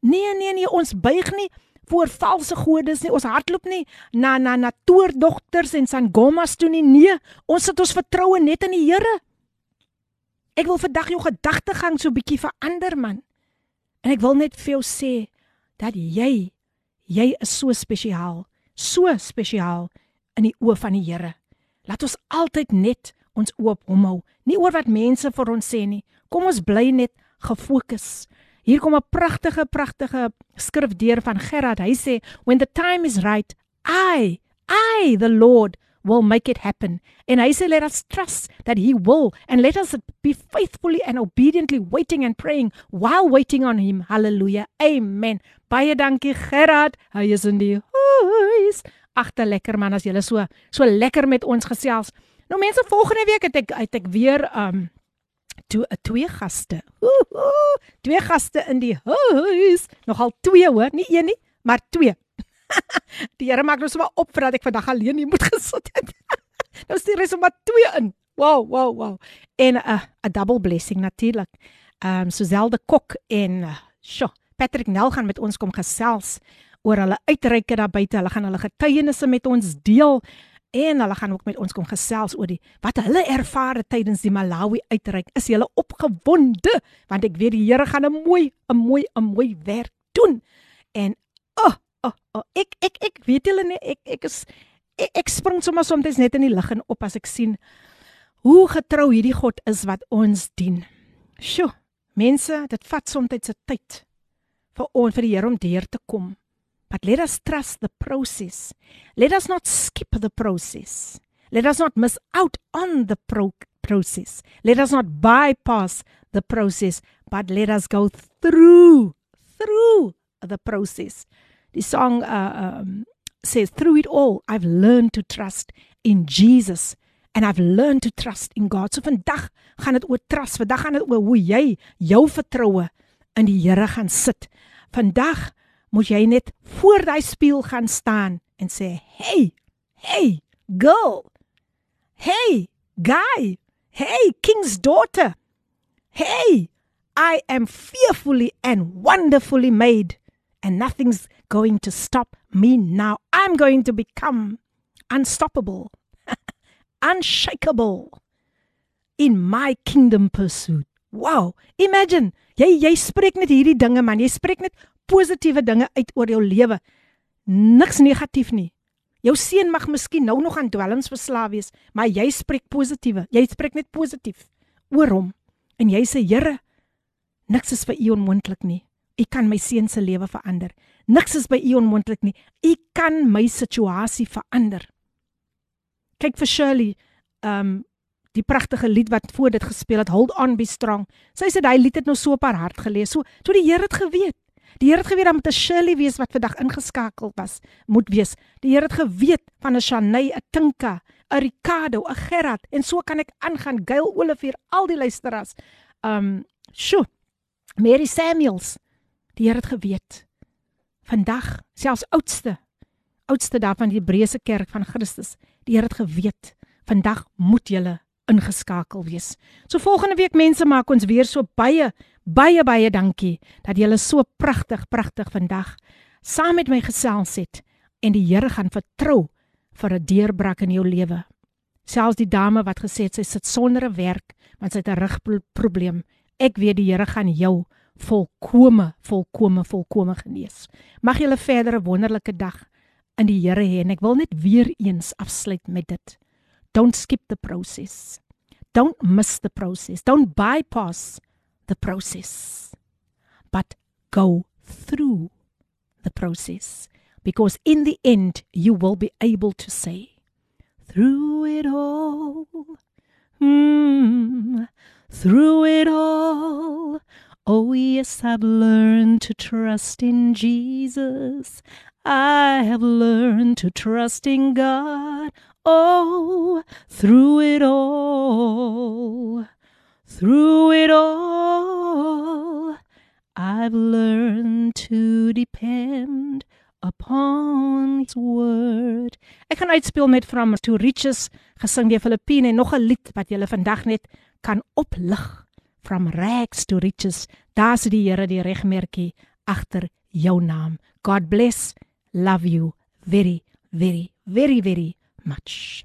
Nee nee nee, ons buig nie voor valse godes nie. Ons hardloop nie na na na toordogters en sangomas toe nie. Nee, ons sit ons vertroue net in die Here. Ek wil vandag jou gedagtegang so bietjie verander man. En ek wil net vir jou sê dat jy jy is so spesiaal, so spesiaal in die oë van die Here. Laat ons altyd net ons oop hom hou, nie oor wat mense vir ons sê nie. Kom ons bly net gefokus. Hier kom 'n pragtige pragtige skrif deur van Gerard. Hy sê, "When the time is right, I, I the Lord will make it happen." En hy sê, "Let us trust that he will and let us be faithfully and obediently waiting and praying while waiting on him." Hallelujah. Amen. Baie dankie Gerard. Hy is in die huis agter lekker man as jy so so lekker met ons gesels. Nou mense, volgende week het ek het ek weer um toe 'n twee gaste. Ooh, twee gaste in die huis. Nogal twee hoor, nie een nie, maar twee. (laughs) die Here maak nou sommer op vir dat ek vandag alleen hier moet (laughs) gesit het. nou stuur hy sommer twee in. Wow, wow, wow. En 'n uh, 'n double blessing natuurlik. Um Suzelde Kok en uh, sjo, Patrick Nel gaan met ons kom gesels oor hulle uitreike daar buite. Hulle gaan hulle getuienisse met ons deel en hulle gaan ook met ons kom gesels oor die wat hulle ervaar tydens die Malawi uitreik. Is jy opgewonde? Want ek weet die Here gaan 'n mooi 'n mooi 'n mooi werk doen. En oh, oh, oh ek ek ek weet julle nie ek ek is ek, ek spring sommer soms net in die lig en op as ek sien hoe getrou hierdie God is wat ons dien. Sjoe, mense, dit vat soms se tyd vir ons vir die Here om deur te kom. But let us trust the process. Let us not skip the process. Let us not miss out on the pro- process. Let us not bypass the process, but let us go through through the process. The song uh, um, says, Through it all, I've learned to trust in Jesus and I've learned to trust in God. So vandag gaan dit oor trust. Vandag gaan dit oor hoe jy jou vertroue in die Here gaan sit. Vandag moet jy net voor daai spieël gaan staan en sê, "Hey, hey, girl. Hey, guy. Hey, king's daughter. Hey, I am fearfully and wonderfully made, and nothing's going to stop me now. I'm going to become unstoppable, (laughs) unshakable in my kingdom pursuit." Wow, imagine, jy jy spreek net hierdie dinge man, jy spreek net positiewe dinge uit oor jou lewe. Niks negatief nie. Jou seun mag miskien nou nog aan dwelms verslaaf wees, maar jy spreek positiewe. Jy spreek net positief oor hom En jy sê, Here, niks is vir U onmoontlik nie. U kan my seun se lewe verander. Niks is by U onmoontlik nie. U kan my situasie verander. Kyk vir Shirley, um die pragtige lied wat voor dit gespeel het, Hold on be strong. Sy sê daai lied het nou so op haar hart gelees. So toe die Here het geweet. Die Here het geweet dat 'n Shirley wees wat vandag ingeskakel was, moet wees. Die Here het geweet van 'n Shanay, 'n Tinka, 'n Ricardo, 'n Gerard en so kan ek aangaan. Gail Olivier, al die luisteraars. Um, sjoe. Mary Samuels. Die Here het geweet. Vandag, selfs oudste, oudste daar van die Hebreëse kerk van Christus, die Here het geweet. Vandag moet julle ingeskakel wees. So volgende week mense maak ons weer so baie baie baie dankie dat julle so pragtig pragtig vandag saam met my gesels het en die Here gaan vertrou vir 'n deurbraak in jou lewe. Selfs die dame wat gesê het sy sit sonder 'n werk want sy het 'n rugprobleem. Ek weet die Here gaan jou volkome, volkome, volkome genees. Mag verder 'n wonderlike dag in die Here hê en ek wil net weer eens afsluit met dit. Don't skip the process. Don't miss the process. Don't bypass the process. But go through the process because in the end you will be able to say through it all mm, through it all Oh, yes, I've learned to trust in Jesus. I have learned to trust in God. Oh, through it all, through it all, I've learned to depend upon his word. Ek gaan uitspeel met From to Riches gesing deur Filippine en nog 'n lied wat julle vandag net kan oplig from rags to riches. Daar's die Here die regmerkie agter jou naam. God bless. Love you very very very very much.